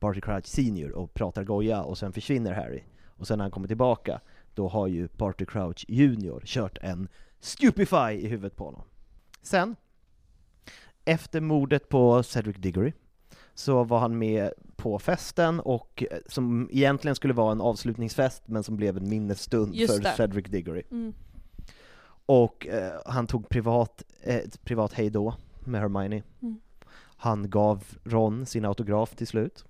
Barty Crouch Senior och pratar goja, och sen försvinner Harry. Och sen när han kommer tillbaka, då har ju Barty Crouch Junior kört en Stupefy i huvudet på honom. Sen, efter mordet på Cedric Diggory, så var han med på festen, och eh, som egentligen skulle vara en avslutningsfest, men som blev en minnesstund Just för det. Cedric Diggory. Mm. Och eh, han tog privat, eh, ett privat hejdå med Hermione. Mm. Han gav Ron sin autograf till slut,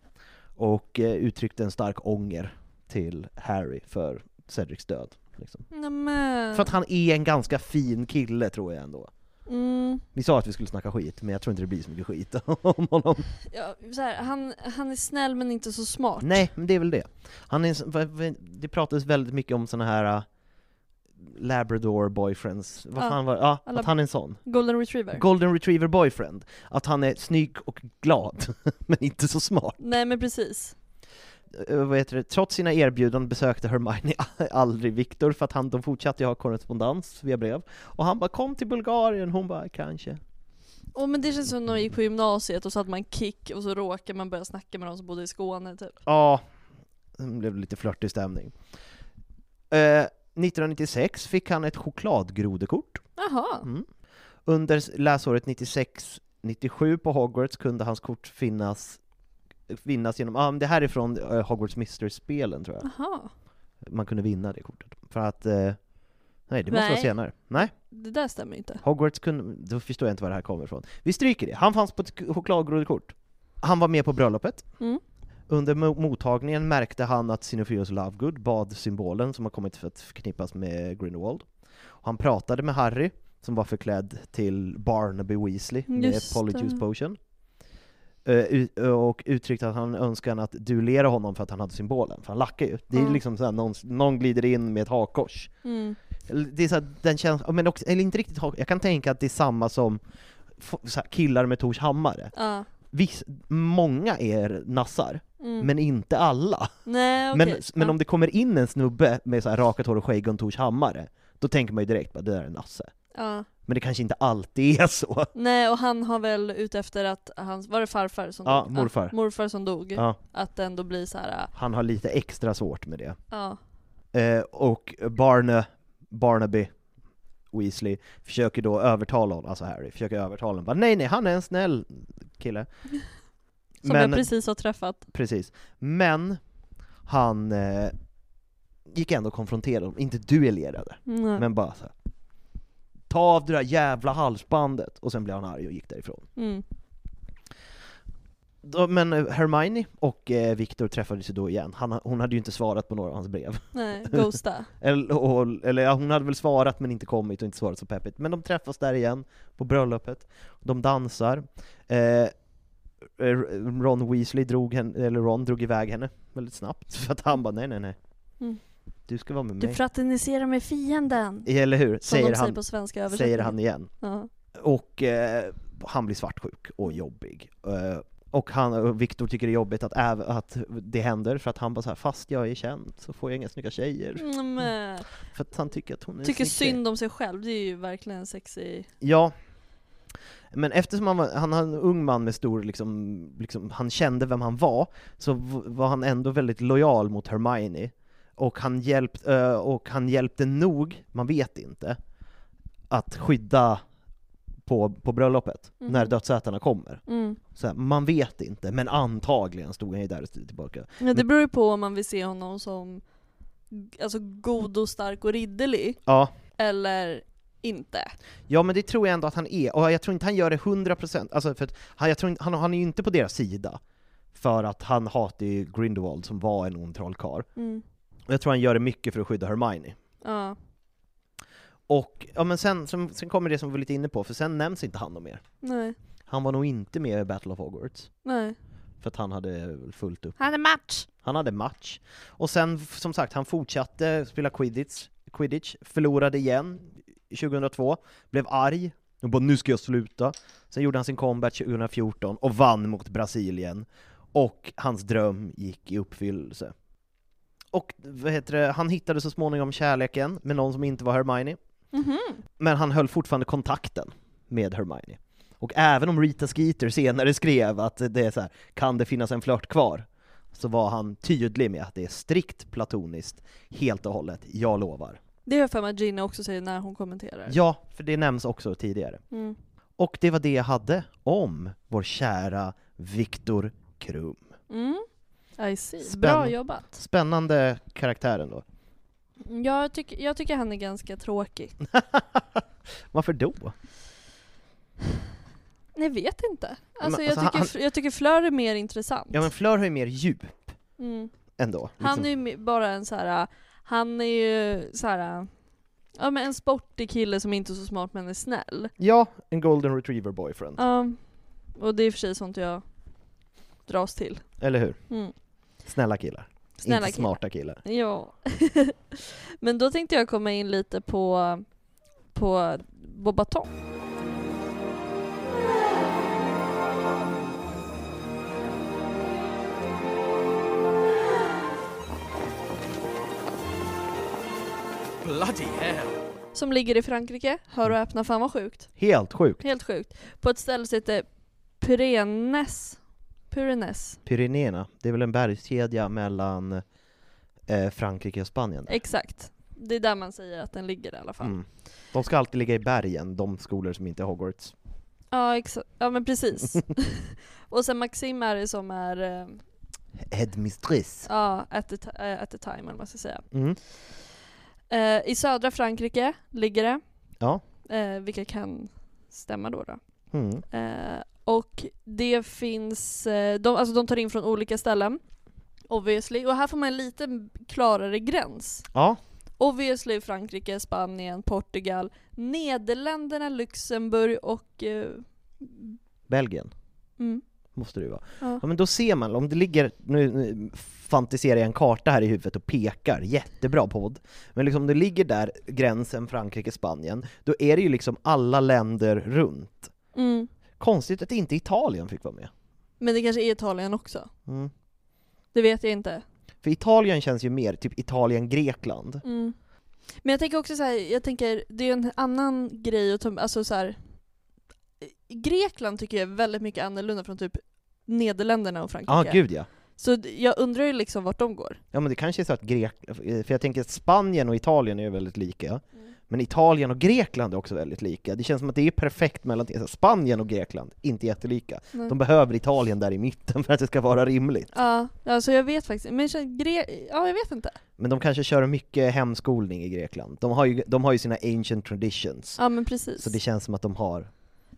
och eh, uttryckte en stark ånger till Harry för Cedrics död. Liksom. Nämen. För att han är en ganska fin kille, tror jag ändå. Mm. Vi sa att vi skulle snacka skit, men jag tror inte det blir så mycket skit om honom. Ja, så här, han, han är snäll men inte så smart. Nej, men det är väl det. Han är, det pratades väldigt mycket om såna här uh, Labrador boyfriends, vad Ja, fan var ja, alla- att han är en sån. Golden retriever. Golden retriever boyfriend. Att han är snygg och glad, men inte så smart. Nej men precis. Eh, vad heter det? Trots sina erbjudanden besökte Hermione aldrig Viktor för att han, de fortsatte ha korrespondens via brev. Och han bara 'Kom till Bulgarien' hon bara 'Kanske' Åh men det känns som när man gick på gymnasiet och så hade man kick och så råkade man börja snacka med de som bodde i Skåne typ. Ja, det blev lite flörtig stämning. Eh, 1996 fick han ett chokladgrodekort. Jaha. Mm. Under läsåret 96-97 på Hogwarts kunde hans kort finnas, finnas genom, ja men det här är från eh, Hogwarts Mystery-spelen tror jag. Jaha. Man kunde vinna det kortet. För att, eh, nej det måste Nej. vara senare. Nej, Det där stämmer inte. Hogwarts kunde, då förstår jag inte var det här kommer ifrån. Vi stryker det, han fanns på ett k- chokladgrodekort. Han var med på bröllopet. Mm. Under mo- mottagningen märkte han att Xenophilius Lovegood bad symbolen som har kommit för att förknippas med Grindelwald. Och han pratade med Harry, som var förklädd till Barnaby Weasley med Just Polyjuice det. Potion. Eh, ut- och uttryckte att han önskade att duellera honom för att han hade symbolen, för han lackar ju. Det är Ja. liksom såhär, någon, någon glider in med ett hakkors. Mm. Det är så här, den känns, men också, eller inte riktigt hak- jag kan tänka att det är samma som här, killar med Tors hammare. Ja. Viss, många är nassar, Mm. men inte alla. Nej okej. Men, men om det kommer in en snubbe med så här rakat hår och skägg och en Tors hammare, då tänker man ju direkt att det där är en nasse. Ja. Men det kanske inte alltid är så. Nej och han har väl ute efter att hans, var det farfar som Ja, dog? morfar. morfar som dog. Ja. Att det ändå blir så här. Han har lite extra svårt med det. ja. Eh, och Barne, Barnaby Weasley försöker då övertala honom, alltså Harry, försöker övertala honom, bara, nej nej, han är en snäll kille. Som jag precis har träffat. Precis. Men han eh, gick ändå och konfronterade honom, inte duellerade, Nej. men bara så här. Ta av det där jävla halsbandet! Och sen blev han arg och gick därifrån. Mm. Då, men eh, Hermione och eh, Victor träffades ju då igen. Han, hon hade ju inte svarat på några av hans brev. Nej, ghosta. eller, och, eller ja, hon hade väl svarat men inte kommit och inte svarat så peppigt. Men de träffas där igen, på bröllopet. De dansar. Eh, Ron Weasley drog henne, eller Ron drog iväg henne väldigt snabbt, för att han bara nej nej nej. Mm. Du ska vara med Du mig. fraterniserar med fienden. Eller hur? Som Säger de säger han, på svenska säger han igen. Ja. Och eh, han blir svartsjuk och jobbig. Eh, och han, och Viktor tycker det är jobbigt att, äv, att det händer, för att han bara så här, fast jag är känd så får jag inga snygga tjejer. Mm, För att han tycker att hon är tycker tjej. synd om sig själv, det är ju verkligen sexy. Ja. Men eftersom han var, han var en ung man med stor, liksom, liksom, han kände vem han var, så var han ändå väldigt lojal mot Hermione. Och han, hjälpt, och han hjälpte nog, man vet inte, att skydda på, på bröllopet, Mhm. när dödsätarna kommer. Mm. Så här, man vet inte, men antagligen stod han ju där och stod tillbaka. Ja, det beror ju på om man vill se honom som alltså, god och stark och ridderlig, Ja. eller inte. Ja men det tror jag ändå att han är, och jag tror inte han gör det 100%, alltså för att han, jag tror inte, han, han är ju inte på deras sida. För att han hatar ju Grindelwald som var en ond trollkarl. Mm. Och jag tror han gör det mycket för att skydda Hermione. Ja. Och, ja men sen, sen, sen kommer det som vi var lite inne på, för sen nämns inte han mer. Nej. Han var nog inte med i Battle of Hogwarts. Nej. För att han hade fullt upp. Han hade match! Han hade match. Och sen, som sagt, han fortsatte spela quidditch, quidditch förlorade igen 2002, blev arg, och bara 'nu ska jag sluta' Sen gjorde han sin comeback 2014 och vann mot Brasilien, och hans dröm gick i uppfyllelse. Och vad heter det, han hittade så småningom kärleken med någon som inte var Hermione, Mhm. men han höll fortfarande kontakten med Hermione. Och även om Rita Skeeter senare skrev att det är så här, kan det finnas en flört kvar? Så var han tydlig med att det är strikt platoniskt, helt och hållet, jag lovar. Det har jag för mig att Gina också säger när hon kommenterar. Ja, för det nämns också tidigare. Mm. Och det var det jag hade om vår kära Viktor Krum. Mm. I see. Spänn- Bra jobbat. Spännande karaktären då. Ja, jag, tycker, jag tycker han är ganska tråkig. Varför då? Jag vet inte. Alltså, Men, jag, alltså, tycker, han- jag tycker Fleur är mer intressant. Ja men Fleur har ju mer djup Mm. ändå. Han liksom. är ju bara en så här. han är ju så här. ja men en sportig kille som inte är så smart men är snäll. Ja, en golden retriever boyfriend. Ja, och det är i och för sig sånt jag dras till. Eller hur? Mm. Snälla killar. Snälla Inte killar. smarta killar. Ja. men då tänkte jag komma in lite på, på Bobaton. Bloody hell. Som ligger i Frankrike, hör och öppna, fan vad sjukt. Helt sjukt. Helt sjukt. På ett ställe som heter Pyrenes. Pyrenes. Pyrenéerna, det är väl en bergskedja mellan eh, Frankrike och Spanien? Exakt. Det är där man säger att den ligger i alla fall. Mm. De ska alltid ligga i bergen, de skolor som inte är Hogwarts. Ja, exakt. Ja men precis. och sen Maxim är det som är, eh, Headmistress. ja, at the, eh, at the time eller vad man ska säga. Mm. Eh, I södra Frankrike ligger det, Ja. eh, vilka kan stämma då. då. Mm. Eh, och det finns, eh, de, alltså de tar in från olika ställen, obviously. Och här får man en lite klarare gräns. Ja. Obviously Frankrike, Spanien, Portugal, Nederländerna, Luxemburg och... Eh, Belgien. mm. Måste det ju vara. Ja. Ja men då ser man, om det ligger, nu, nu fantiserar jag en karta här i huvudet och pekar, jättebra podd. Men liksom om det ligger där, gränsen Frankrike-Spanien, då är det ju liksom alla länder runt. Mm. Konstigt att inte Italien fick vara med. Men det kanske är Italien också. Mm. Det vet jag inte. För Italien känns ju mer typ Italien-Grekland. Mm. Men jag tänker också så här, jag tänker, det är ju en annan grej att ta, alltså så här. Grekland tycker jag är väldigt mycket annorlunda från typ Nederländerna och Frankrike. Ja, ah, gud ja. Så jag undrar ju liksom vart de går. Ja men det kanske är så att Grek... För jag tänker att Spanien och Italien är ju väldigt lika. Men Italien och Grekland är också väldigt lika. Det känns som att det är perfekt mellan Spanien och Grekland, inte jättelika. Nej. De behöver Italien där i mitten för att det ska vara rimligt. Ja, alltså jag vet faktiskt Men Gre- ja jag vet inte. Men de kanske kör mycket hemskolning i Grekland. De har ju, de har ju sina ancient traditions. Ja men precis. Så det känns som att de har Det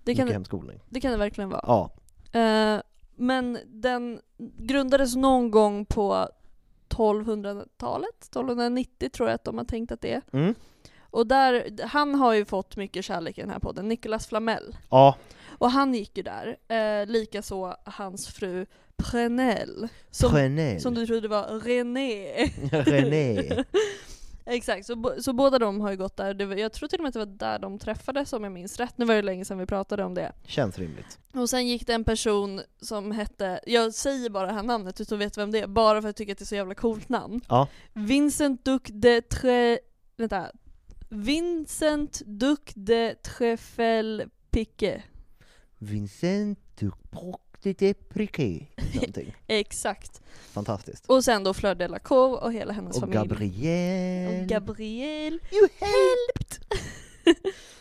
mycket kan, det, hemskolning. det kan det verkligen vara. Ja. Eh, men den grundades någon gång på 1200-talet, 1290 tror jag att de har tänkt att det är. Mm. Och där, han har ju fått mycket kärlek i den här podden, Nicolas Flamel. Ja. Och han gick ju där, eh, likaså hans fru Prenelle. Som, Prenelle. som du trodde var René. René. Exakt, så, så båda de har ju gått där. Det var, jag tror till och med att det var där de träffades om jag minns rätt. Nu var det länge sedan vi pratade om det. Känns rimligt. Och sen gick det en person som hette, jag säger bara det här namnet utan veta vem det är, bara för att jag tycker att det är så jävla coolt namn. Ja. Vincent Duc de Tre... Vänta. Vincent Duc de Trefel Pique. Vincent Duproc de. Någonting. Exakt. Fantastiskt. Och sen då Fleur Delacour och hela hennes Och familj. Gabrielle. Och Gabrielle. You helped!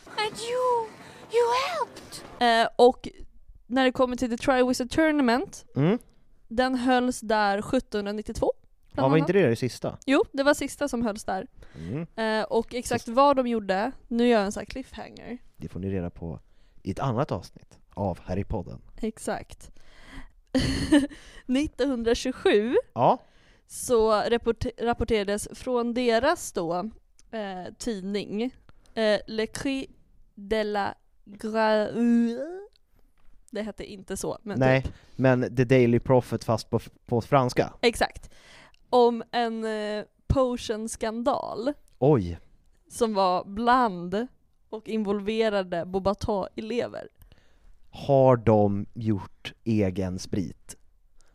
And you, you helped. Eh, och när det kommer till The Triwizard Tournament, Mm. den hölls där 1792. Ja, var inte det det sista? Jo, det var sista som hölls där. Mm. Eh, och exakt vad de gjorde, nu gör jag en sån här cliffhanger. Det får ni reda på i ett annat avsnitt av Harrypodden. Exakt. 1927 Ja. så rapport- rapporterades från deras då eh, tidning eh, Le Cri de la Gra... Det hette inte så, men Nej, typ. men The Daily Prophet fast på, på franska. Exakt. Om en eh, potion-skandal Oj. som var bland och involverade Bobata-elever. Har de gjort egen sprit?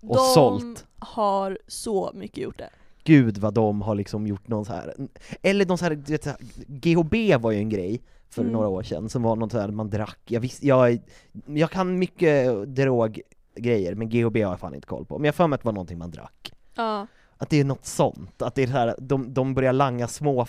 Och de sålt? har så mycket gjort det. Gud vad de har liksom gjort någon så här eller någon så här, du vet, så här, GHB var ju en grej för Mm. några år sedan, som var något så här man drack, jag visste, jag, jag kan mycket droggrejer, men GHB har jag fan inte koll på, men jag har för mig att det var någonting man drack. Ja, att det är något sånt, att det är så här, de, de börjar langa små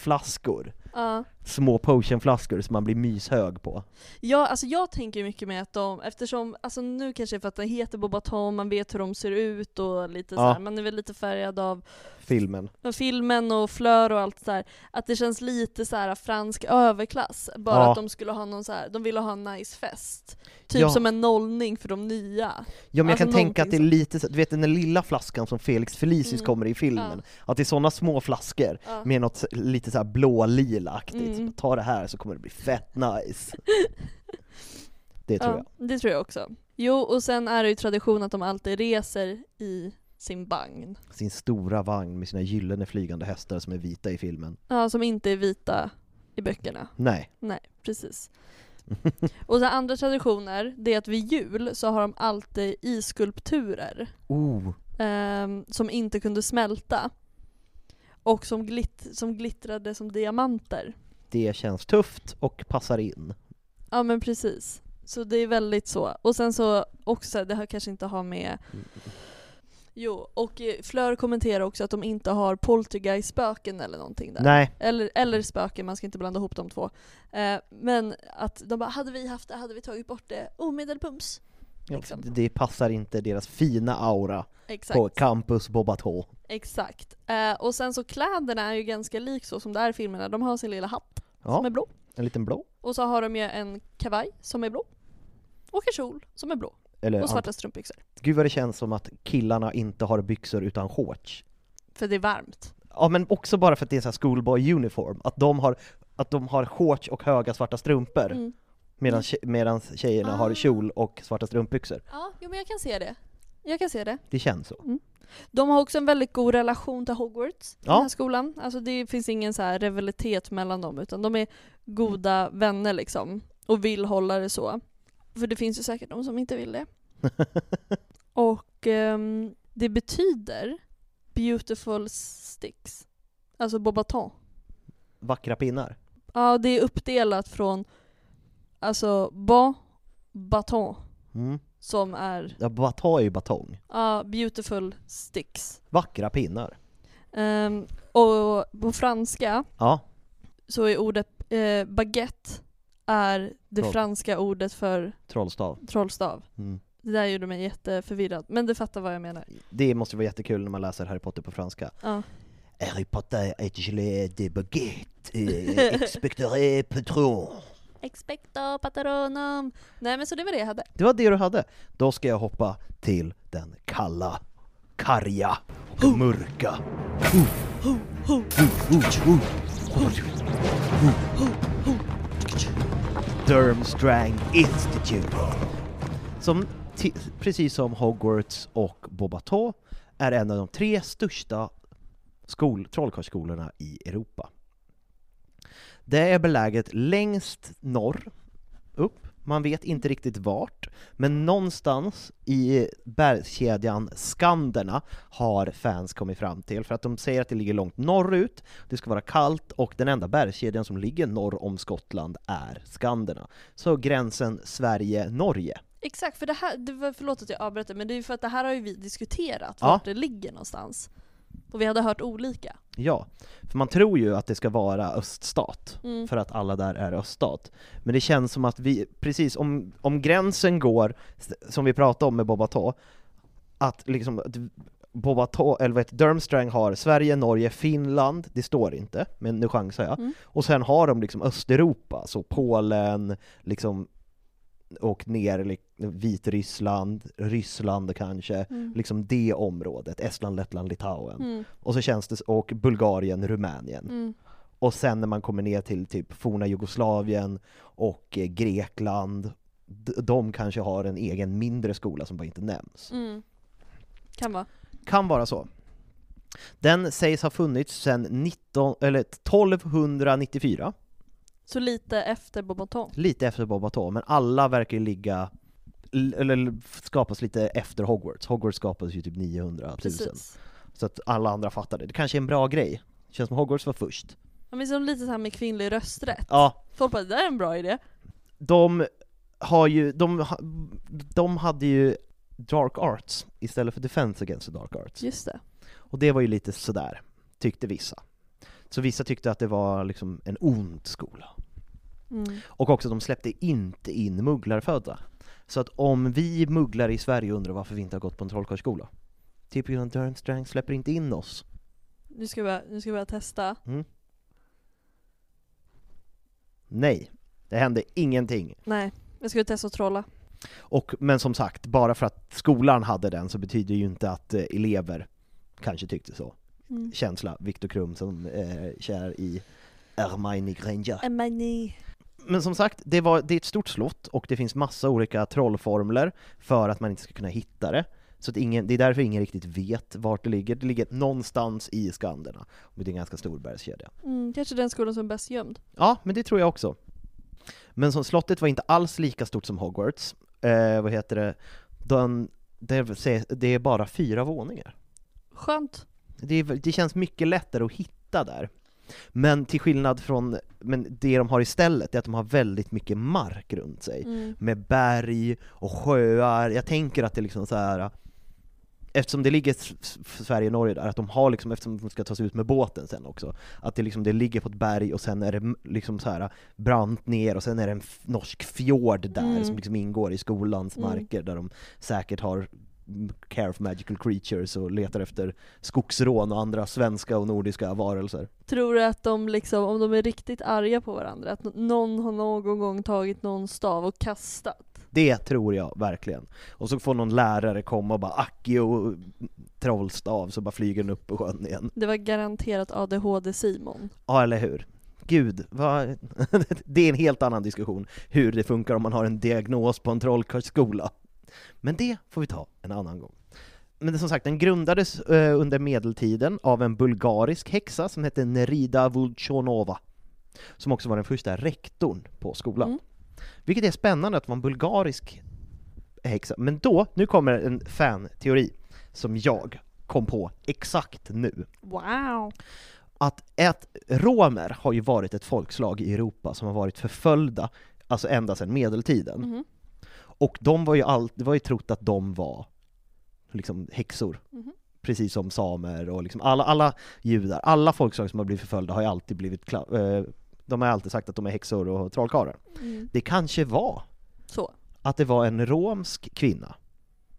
ja. små potionflaskor som man blir myshög på. Ja, alltså jag tänker mycket med att de, eftersom, alltså nu kanske det är för att det heter Bobaton, man vet hur de ser ut och lite Ja. så här, man är väl lite färgad av Filmen. av filmen och Fleur och allt där, att det känns lite så här fransk överklass. Bara Ja. att de skulle ha någon så här, de ville ha en nice fest. Typ Ja. som en nollning för de nya. Ja men jag Alltså kan tänka att det är lite så, du vet den där lilla flaskan som Felix Felicis Mm. kommer i filmen, att det är sådana små flaskor med något lite så här blå-lila-aktigt, Mm. ta det här så kommer det bli fett nice. Det tror ja, jag. Det tror jag också. Jo, och sen är det ju tradition att de alltid reser i sin vagn. Sin stora vagn med sina gyllene flygande hästar som är vita i filmen. Ja, som inte är vita i böckerna. Nej. Nej, precis. Och sen andra traditioner, det är att vid jul så har de alltid isskulpturer Oh, ehm, som inte kunde smälta. Och som, glitt, som glittrade som diamanter. det känns tufft och passar in. Ja men precis. Så det är väldigt så. Och sen så också, det här kanske inte har med Jo, och eh, Fleur kommenterar också att de inte har poltergeist-spöken eller någonting där. Nej. Eller, eller spöken, man ska inte blanda ihop de två. Eh, men att de bara, hade vi haft det hade vi tagit bort det omedelbums. Ja, Liksom. Det passar inte deras fina aura Exakt. på Campus Bobato. Exakt. Eh, och sen så kläderna är ju ganska lik så som det är i filmerna. De har sin lilla hatt Ja. som är blå. En liten blå. Och så har de ju en kavaj som är blå. Och en kjol som är blå. Eller och svarta strumpbyxor. Gud vad det känns som att killarna inte har byxor utan shorts. För det är varmt. Ja men också bara för att det är så här schoolboy uniform, att de har, att de har shorts och höga svarta strumpor. Mm. Medan, tje- medan tjejerna har Ah. kjol och svarta strumpbyxor. Ja, jo, men jag kan se det. Jag kan se det. Det känns så. De har också en väldigt god relation till Hogwarts, Ja. den här skolan. Alltså det finns ingen så här rivalitet mellan dem, utan de är goda vänner liksom. Och vill hålla det så. För det finns ju säkert de som inte vill det. och ehm, det betyder beautiful sticks. Alltså bobaton. Vackra pinnar. Ja, det är uppdelat från alltså ba, baton, Mm. Som är Ja, bata är ju batong. ja, beautiful sticks. Vackra pinnar. Ehm, och på franska Ja. så är ordet eh, baguette är det Troll. franska ordet för Trollstav. trollstav. Mm. Det där gjorde mig jätteförvirrad, men du fattar vad jag menar. Det måste vara jättekul när man läser Harry Potter på franska. Ja. Harry Potter est gelé de baguette, eh, expectoré patron. Expecto patronum. Nej men så det var det jag hade. Det var det du hade. Då ska jag hoppa till den kalla, karga och mörka. Durmstrang Institute. Som, precis som Hogwarts och Bobato, är en av de tre största skol, trollkarlsskolorna i Europa. Det är beläget längst norr upp, man vet inte riktigt vart, men någonstans i bergskedjan Skanderna har fans kommit fram till, för att de säger att det ligger långt norrut, det ska vara kallt, och den enda bergskedjan som ligger norr om Skottland är Skanderna. Så gränsen Sverige-Norge. Exakt, för det här, det var, förlåt att jag avbröt men det är ju för att det här har ju vi diskuterat, Ja. vart det ligger någonstans. Och vi hade hört olika. Ja, för man tror ju att det ska vara öststat, Mm. för att alla där är öststat. Men det känns som att vi, precis, om, om gränsen går, som vi pratade om med Bobato, att liksom att Bobato, eller heter Durmstrang har Sverige, Norge, Finland, det står inte, men nu chansar jag. Mm. Och sen har de liksom Östeuropa, så Polen, liksom och ner Vitryssland, Ryssland kanske, Mm. liksom det området, Estland, Lettland, Litauen. Mm. Och så känns det, och Bulgarien, Rumänien. Mm. Och sen när man kommer ner till typ forna Jugoslavien och eh, Grekland, de kanske har en egen mindre skola som bara inte nämns. Mm. Kan vara. Kan vara så. Den sägs ha funnits sedan 19, eller 1294, Så lite efter Bobaton. lite efter Bobaton, men alla verkar ju ligga eller skapas lite efter Hogwarts. Hogwarts skapades ju typ 900 000. Precis. Så att alla andra fattade. Det kanske är en bra grej. Känns som Hogwarts var först. Ja, men som lite så här med kvinnlig rösträtt. Ja, Folk bara, det där är en bra idé. de har ju, de, de hade ju Dark Arts istället för Defense Against the Dark Arts. Just det. Och det var ju lite sådär, tyckte vissa. Så vissa tyckte att det var liksom en ond skola. Mm. Och också, de släppte inte in mugglarfödda. Så att om vi mugglare i Sverige undrar varför vi inte har gått på en trollkarlsskola, grund av Durmstrang släpper inte in oss. Nu ska vi börja, nu ska vi börja testa. Mm. Nej, det hände ingenting. Nej, jag ska testa att trolla. Och, men som sagt, bara för att skolan hade den så betyder ju inte att eh, elever kanske tyckte så. Mm. Känsla, Viktor Krum som eh, kär i Hermione Granger. Emani. Men som sagt, det, var, det är ett stort slott och det finns massa olika trollformler för att man inte ska kunna hitta det. Så att ingen, det är därför ingen riktigt vet vart det ligger. Det ligger någonstans i Skanderna. Och det är en ganska stor bergskedja. Mm, kanske den skolan som är bäst gömd. Ja, men det tror jag också. Men som slottet var inte alls lika stort som Hogwarts. Eh, vad heter det? Den, det, är bara fyra våningar. Skönt. Det, det känns mycket lättare att hitta där. Men till skillnad från, men det de har istället är att de har väldigt mycket mark runt sig. Mm. Med berg och sjöar. Jag tänker att det är liksom så här. Eftersom det ligger Sverige och Norge där, att de har liksom, eftersom de ska ta sig ut med båten sen också, att det liksom, det ligger på ett berg och sen är det liksom så här brant ner och sen är det en norsk fjord där Mm. som liksom ingår i skolans Mm. marker där de säkert har care of magical creatures och letar efter skogsrån och andra svenska och nordiska varelser. Tror du att de liksom, om de är riktigt arga på varandra, att någon har någon gång tagit någon stav och kastat? Det tror jag verkligen. Och så får någon lärare komma och bara Accio trollstav, så bara flyger den upp på sjön igen. Det var garanterat ADHD-Simon. Ja, eller hur? Gud, vad... det är en helt annan diskussion, hur det funkar om man har en diagnos på en trollkarlsskola. Men det får vi ta en annan gång. Men det, som sagt, den grundades eh, under medeltiden av en bulgarisk häxa som hette Nerida Vulchonova, som också var den första rektorn på skolan. Mm. Vilket är spännande att det var en bulgarisk häxa. Men då, nu kommer en fan-teori som jag kom på exakt nu Wow! att ett, romer har ju varit ett folkslag i Europa som har varit förföljda, alltså ända sedan medeltiden. Mhm. Och de var ju all, det var ju trott att de var liksom häxor. Mhm. Precis som samer och liksom alla, alla judar, alla folkslag som har blivit förföljda har ju alltid blivit, eh, de har alltid sagt att de är häxor och trollkarlar. Mm. Det kanske var Så. att det var en romsk kvinna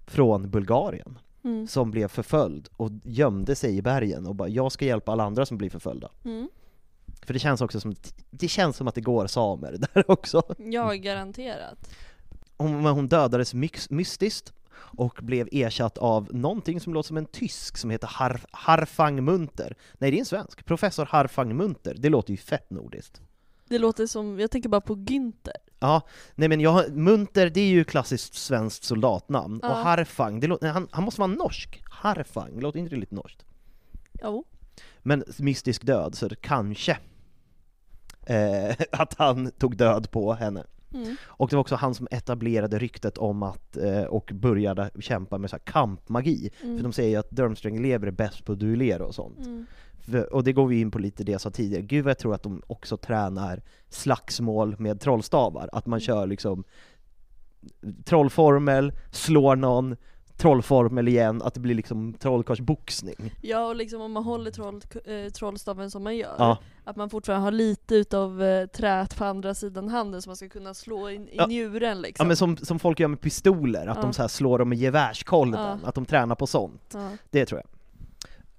från Bulgarien Mm. som blev förföljd och gömde sig i bergen och bara 'jag ska hjälpa alla andra som blir förföljda' Mm. För det känns också som, det känns som att det går samer där också. Ja, garanterat. Hon, hon dödades mystiskt och blev ersatt av någonting som låter som en tysk som heter Har, Harfang Munter. Nej, det är en svensk. Professor Harfang Munter. Det låter ju fett nordiskt. Det låter som, jag tänker bara på Günther. Ja, nej men jag, Munter, det är ju klassiskt svenskt soldatnamn. Ja. Och Harfang, det låter, han, han måste vara norsk. Harfang, låter inte det lite norskt? Jo. Men mystisk död, så det kanske eh, att han tog död på henne. Mm. Och det var också han som etablerade ryktet om att, eh, och började kämpa med så här kampmagi. Mm. För de säger ju att Durmstrang-elever är bäst på att duellera och sånt. Mm. För, och det går vi in på lite det jag sa tidigare, gud vad jag tror att de också tränar slagsmål med trollstavar, att man kör liksom trollformel, slår någon, trollformel igen, att det blir liksom trollkarlsboxning. Ja och liksom om man håller troll, eh, trollstaven som man gör, Ja. att man fortfarande har lite utav eh, träet på andra sidan handen så man ska kunna slå in i Ja. njuren liksom. Ja men som, som folk gör med pistoler, att Ja. de så slår dem med gevärskolven, att de tränar på sånt. Det tror jag.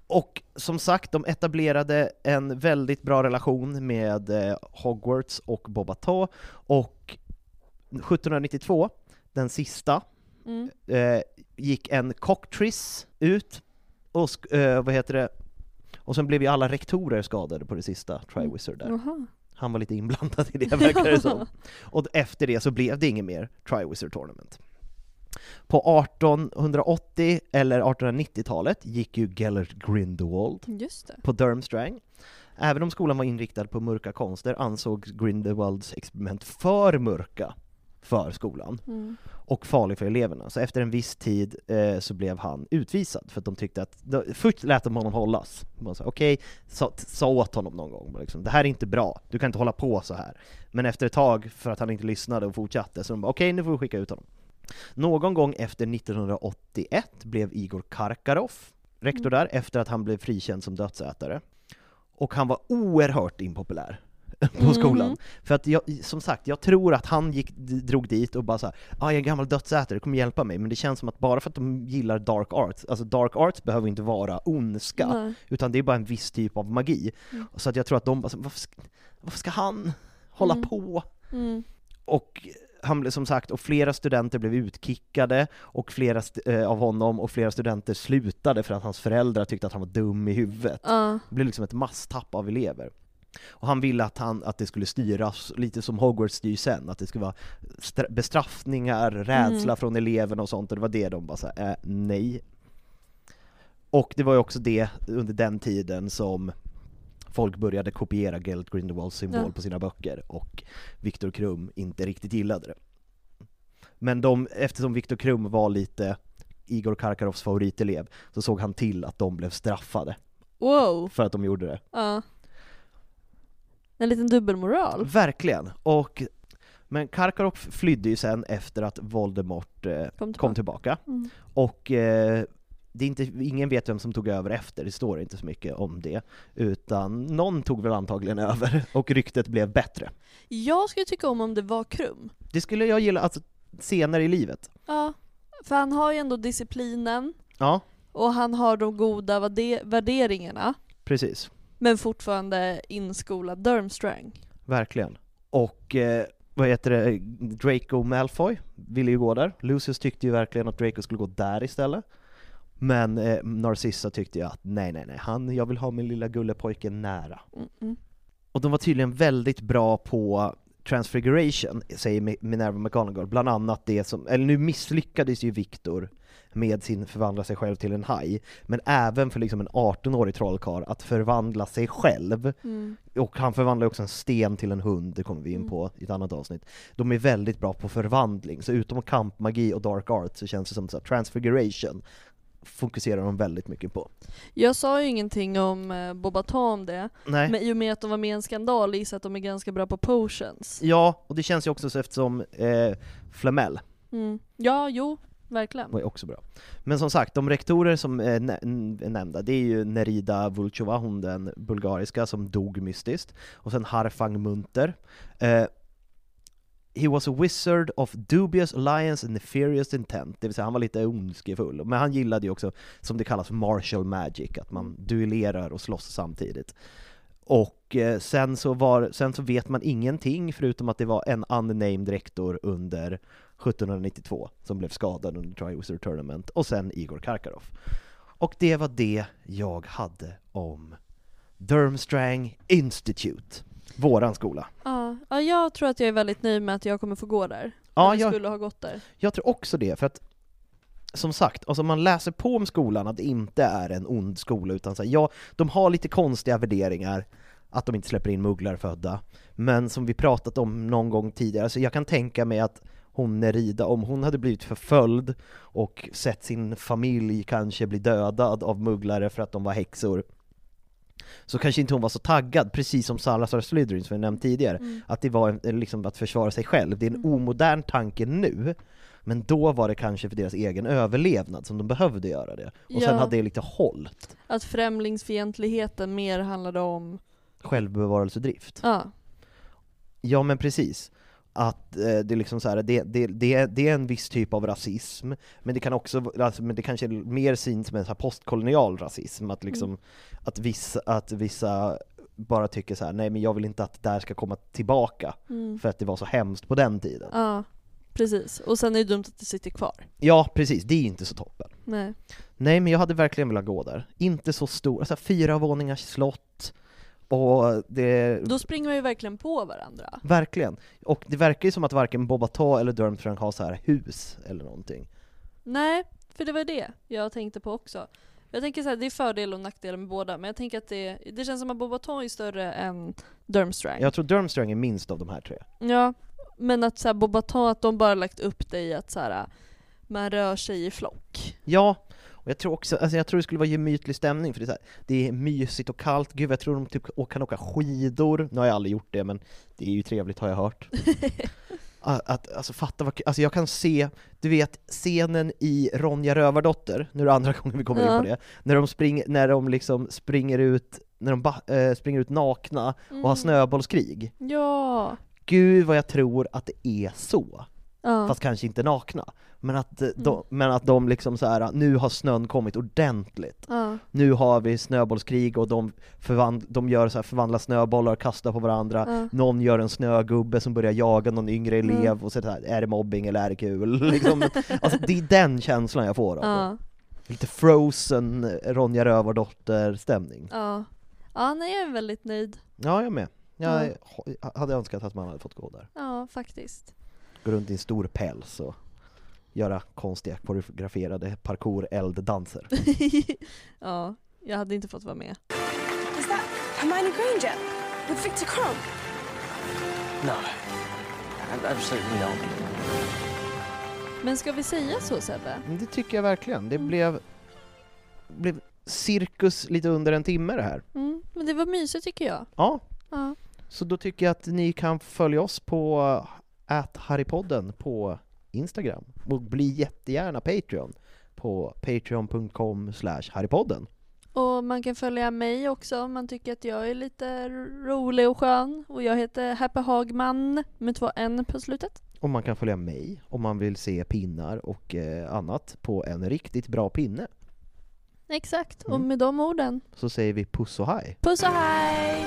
Och som sagt, de etablerade en väldigt bra relation med eh, Hogwarts och Bobato, och 1792, den sista, Mm. eh, gick en cocktriss ut, och eh, vad heter det, och sen blev ju alla rektorer skadade på det sista Triwizard där. Jaha. Han var lite inblandad i det verkar det som. Och efter det så blev det inget mer Triwizard Tournament. På 1880 eller 1890-talet gick ju Gellert Grindelwald på Durmstrang. Även om skolan var inriktad på mörka konster ansågs Grindelwalds experiment för mörka för skolan Mm. Och farlig för eleverna. Så efter en viss tid eh, så blev han utvisad för att de tyckte att, de, först lät de honom hållas. Okej, sa, sa åt honom någon gång, liksom, det här är inte bra, du kan inte hålla på så här. Men efter ett tag, för att han inte lyssnade och fortsatte, så de bara okej, nu får vi skicka ut honom. Någon gång efter 1981 blev Igor Karkarov rektor där, efter att han blev frikänd som dödsätare. Och han var oerhört impopulär på Mhm. skolan. För att jag, som sagt, jag tror att han gick, drog dit och bara såhär, ah, jag är en gammal dödsätare, det kommer hjälpa mig. Men det känns som att bara för att de gillar dark arts, alltså dark arts behöver inte vara ondska, Nej. utan det är bara en viss typ av magi. Mm. Så att jag tror att de bara, varför ska, varför ska han hålla Mm. på? Mm. Och han blev som sagt, och flera studenter blev utkickade, och flera eh, av honom, och flera studenter slutade för att hans föräldrar tyckte att han var dum i huvudet. Ja. Det blev liksom ett masstapp av elever. Och han ville att, han, att det skulle styras lite som Hogwarts styr sen, att det skulle vara stra- bestraffningar, rädsla Mm. från eleverna och sånt, och det var det de bara sa, äh, nej. Och det var ju också det, under den tiden som folk började kopiera Gellert Grindelwalds symbol Ja. på sina böcker, och Viktor Krum inte riktigt gillade det. Men de, eftersom Viktor Krum var lite Igor Karkarovs favoritelev, så såg han till att de blev straffade Wow. för att de gjorde det. Ja. En liten dubbelmoral. Verkligen! Och, men Karkarov flydde ju sen efter att Voldemort eh, Kom kom tillbaka. tillbaka. Mm. Och eh, det är inte, ingen vet vem som tog över efter, det står inte så mycket om det. Utan någon tog väl antagligen över, och ryktet blev bättre. Jag skulle tycka om om det var Krum. Det skulle jag gilla, alltså senare i livet. Ja. För han har ju ändå disciplinen, Ja, och han har de goda värde- värderingarna, precis. Men fortfarande inskolad Durmstrang. Verkligen. Och eh, vad heter det, Draco Malfoy ville ju gå där. Lucius tyckte ju verkligen att Draco skulle gå där istället. Men eh, Narcissa tyckte ju att nej, nej, nej, han, jag vill ha min lilla gullepojke nära. Mm, mm. Och de var tydligen väldigt bra på transfiguration, säger Mi- Minerva McGonagall, bland annat det som, eller nu misslyckades ju Victor med sin förvandla sig själv till en haj, men även för liksom en 18-årig trollkarl att förvandla sig själv, Mm. och han förvandlar också en sten till en hund, det kommer vi in på i ett annat avsnitt. De är väldigt bra på förvandling, så utom kampmagi och dark art så känns det som att transfiguration fokuserar de väldigt mycket på. Jag sa ju ingenting om eh, Bobaton om det, Nej. men i och med att de var med i en skandal gissar att de är ganska bra på potions. Ja, och det känns ju också så eftersom eh, Flamel Mm. Ja, jo, verkligen. var ju också bra. Men som sagt, de rektorer som är nä- är nämnda, det är ju Nerida Vulchova, hon den bulgariska som dog mystiskt, och sen Harfang Munter. Eh, He was a wizard of dubious alliance and nefarious intent, det vill säga han var lite ondskefull, men han gillade ju också, som det kallas, martial magic, att man duellerar och slåss samtidigt. Och eh, sen, så var, sen så vet man ingenting förutom att det var en unnamed rektor under 1792 som blev skadad under Triwizard Tournament, och sen Igor Karkarov. Och det var det jag hade om Durmstrang Institute, våran skola. Ja, ja, jag tror att jag är väldigt nöjd med att jag kommer få gå där. Ja, jag- skulle ha gått där. Jag tror också det, för att som sagt, alltså man läser på om skolan att det inte är en ond skola, utan så här, ja, de har lite konstiga värderingar, att de inte släpper in mugglarfödda. Men som vi pratat om någon gång tidigare, så jag kan tänka mig att hon Nerida, om hon hade blivit förföljd och sett sin familj kanske bli dödad av mugglare för att de var häxor, så kanske inte hon var så taggad, precis som Salazar Slytherin som vi nämnt tidigare, Mm. att det var en, liksom att försvara sig själv. Det är en omodern tanke nu, men då var det kanske för deras egen överlevnad som de behövde göra det. Och sen Ja. hade det lite hållt, Att främlingsfientligheten mer handlade om, självbevarelsedrift. ja, Ja men precis. Att eh, det är liksom så här, det, det, det, det är en viss typ av rasism, men det kan också, alltså, men det kanske är mer syns som en så här postkolonial rasism, att liksom, att vissa, att vissa bara tycker så här: nej men jag vill inte att det där ska komma tillbaka, Mm. för att det var så hemskt på den tiden. ja, precis. Och sen är det dumt att det sitter kvar. Ja precis, det är inte så toppen. Nej. Nej men jag hade verkligen velat gå där. Inte så stor, alltså fyra våningars slott, och det... Då springer man ju verkligen på varandra. Verkligen. Och det verkar ju som att varken Bobatar eller Durmstrang har så här hus eller någonting. Nej, för det var det jag tänkte på också. Jag tänker så här, det är fördel och nackdelar med båda, men jag tänker att det, det känns som att Bobaton är större än Durmstrang. Jag tror Durmstrang är minst av de här tre. Ja, men att så här, Bobaton, att de bara lagt upp det i att så här, man rör sig i flock. Ja, och jag tror också, alltså jag tror det skulle vara gemytlig stämning för det är, så här, det är mysigt och kallt, gud jag tror de typ kan åka skidor, nu har jag aldrig gjort det men det är ju trevligt har jag hört. att, att, alltså fatta vad alltså jag kan se, du vet scenen i Ronja Rövardotter, nu är det andra gången vi kommer Ja. in på det, när de, spring, när de liksom springer ut, när de ba, eh, springer ut nakna och har Mm. snöbollskrig. Ja. Gud vad jag tror att det är så. Ja. Fast kanske inte nakna. Men att, eh, Mm. de, men att de liksom så här, nu har snön kommit ordentligt. Ja. Nu har vi snöbollskrig och de, förvand, de gör så här, förvandlar snöbollar och kastar på varandra. Ja. Någon gör en snögubbe som börjar jaga någon yngre Mm. elev och så här, är det mobbing eller är det kul? liksom, alltså, det är den känslan jag får av det. Lite frozen Ronja Rövardotter-stämning. Ja. Ja, nej jag är väldigt nöjd. Ja, jag med. Jag Ja. h- hade önskat att man hade fått gå där. Ja, faktiskt. Gå runt i en stor päls och göra konstiga koreograferade parkour-elddanser. ja, jag hade inte fått vara med. Is that Hermione Granger with Victor Crumb? No. Absolutely not. Men ska vi säga så Sebbe? Men Det tycker jag verkligen. Det blev, blev cirkus lite under en timme det här. Mm, men det var mysigt tycker jag. Ja, Ja. så då tycker jag att ni kan följa oss på att Harrypodden på Instagram och bli jättegärna Patreon på patreon.com harrypodden. Och man kan följa mig också om man tycker att jag är lite rolig och skön. Och jag heter Happy Hagman med två N på slutet. Och man kan följa mig om man vill se pinnar och eh, annat på en riktigt bra pinne. Exakt, och Mm. med de orden. Så säger vi puss och hej! Puss och hej!